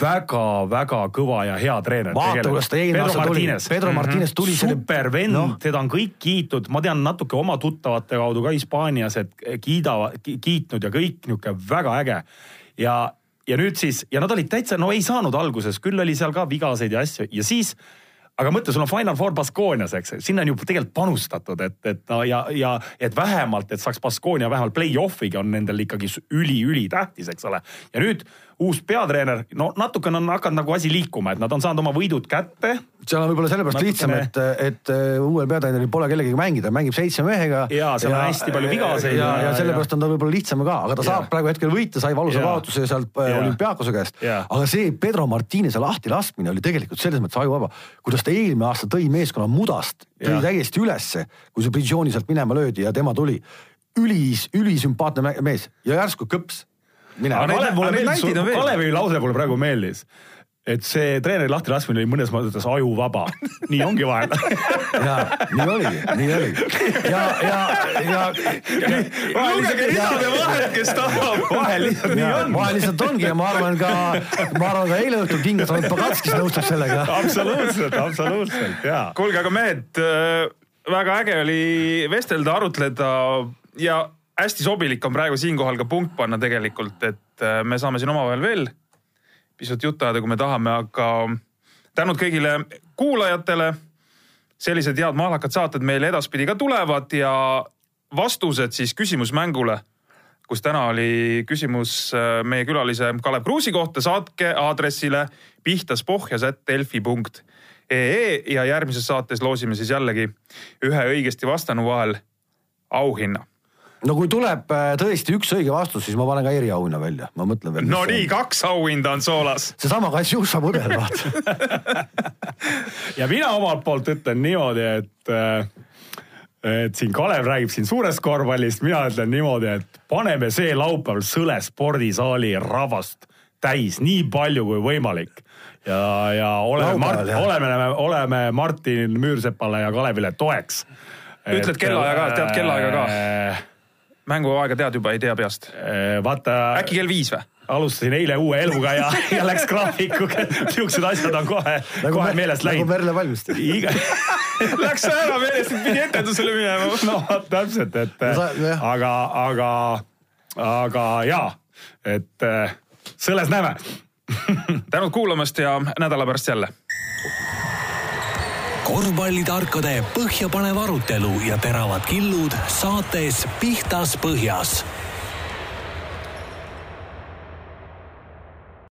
väga-väga kõva ja hea treener. Vaata, kuidas ta eelmine aasta tuli. Pedro Martinez tuli selle- super vend no., teda on kõik kiitnud, ma tean natuke oma tuttavate kaudu ka Hispaanias, et kiidavad, kiitnud ja kõik niisugune väga äge. ja, ja nüüd siis ja nad olid täitsa, no ei saanud alguses, küll oli seal ka vigaseid ja asju ja siis aga mõtle, sul on Final Four Baskoonias, eks, sinna on ju tegelikult panustatud, et, et no ja, ja et vähemalt, et saaks Baskoonia vähemalt play-off'iga on nendel ikkagi üli-ülitähtis, eks ole. ja nüüd uus peatreener, no natukene on hakanud nagu asi liikuma, et nad on saanud oma võidud kätte seal on võib-olla sellepärast Natukene- lihtsam, et, et äh, uuel peatreeneril pole kellegagi mängida, mängib seitsme mehega. Jaa, seal on hästi palju vigaseid ja, ja- ja sellepärast on tal võib-olla lihtsam ka, aga ta Jaa. saab praegu hetkel võita, sai valusa kaotuse sealt äh, Jaa. olümpiaakose käest. Aga see Pedro Martinese lahti laskmine oli tegelikult selles mõttes ajuvaba, kuidas ta eelmine aasta tõi meeskonna mudast, tõi täiesti ülesse, kui see Bridžoni sealt minema löödi ja tema tuli. ülis, ülisümpaatne mees ja järsku kõps. Kalevi lause mulle praegu meeldis, et see treeneri lahtilaskmine oli mõnes mõttes ajuvaba. <laughs> nii ongi vahel ja nii oligi, nii oligi ja, ja, ja. lugege ridade vahelt, kes tahab. vahel lihtsalt nii on. vahel lihtsalt ongi ja ma arvan ka, ma arvan ka eile õhtul kingas olnud Pagatskis nõustub sellega. absoluutselt, absoluutselt ja. kuulge, aga mehed, väga äge oli vestelda, arutleda ja hästi sobilik on praegu siinkohal ka punkt panna tegelikult, et äh, me saame siin omavahel veel pisut juttu ajada, kui me tahame, aga tänud kõigile kuulajatele. sellised head mahlakad saated meile edaspidi ka tulevad ja vastused siis küsimusmängule kus täna oli küsimus äh, meie külalise Kalev Kruusi kohta, saatke aadressile pihtaspohjas.delfi.ee ja järgmises saates loosime siis jällegi ühe õigesti vastanu vahel auhinna. No kui tuleb äh, tõesti üks õige vastus, siis ma panen ka eriauhinna välja, ma mõtlen veel. no nii, kaks auhinda on soolas. seesama Katjuša mudel, vaata. <laughs> ja mina omalt poolt ütlen niimoodi, et äh, et siin Kalev räägib siin suurest korvpallist, mina ütlen niimoodi, et paneme see laupäeval Sõle spordisaali rahvast täis nii palju kui võimalik. ja, ja oleme Mart, oleme, oleme Martin Müürsepale ja Kalevile toeks. Ütled kellaaja ka, tead kellaaega ka? Mänguaega tead juba, ei tea peast. äh, vaata. äkki kell viis või? alustasin eile uue eluga ja, <laughs> ja läks graafikuga, niisugused asjad on kohe, kohe meelest nagu läinud. Merle Palmiste. iga <laughs> Läks ära meelest, et pidi etendusele minema. <laughs> no vot, täpselt, et No sa- aga, aga, aga jaa, et äh, selles näeme. tänud kuulamast ja nädala pärast jälle korvpallitarkade põhjapanev arutelu ja teravad killud saates Pihtas Põhjas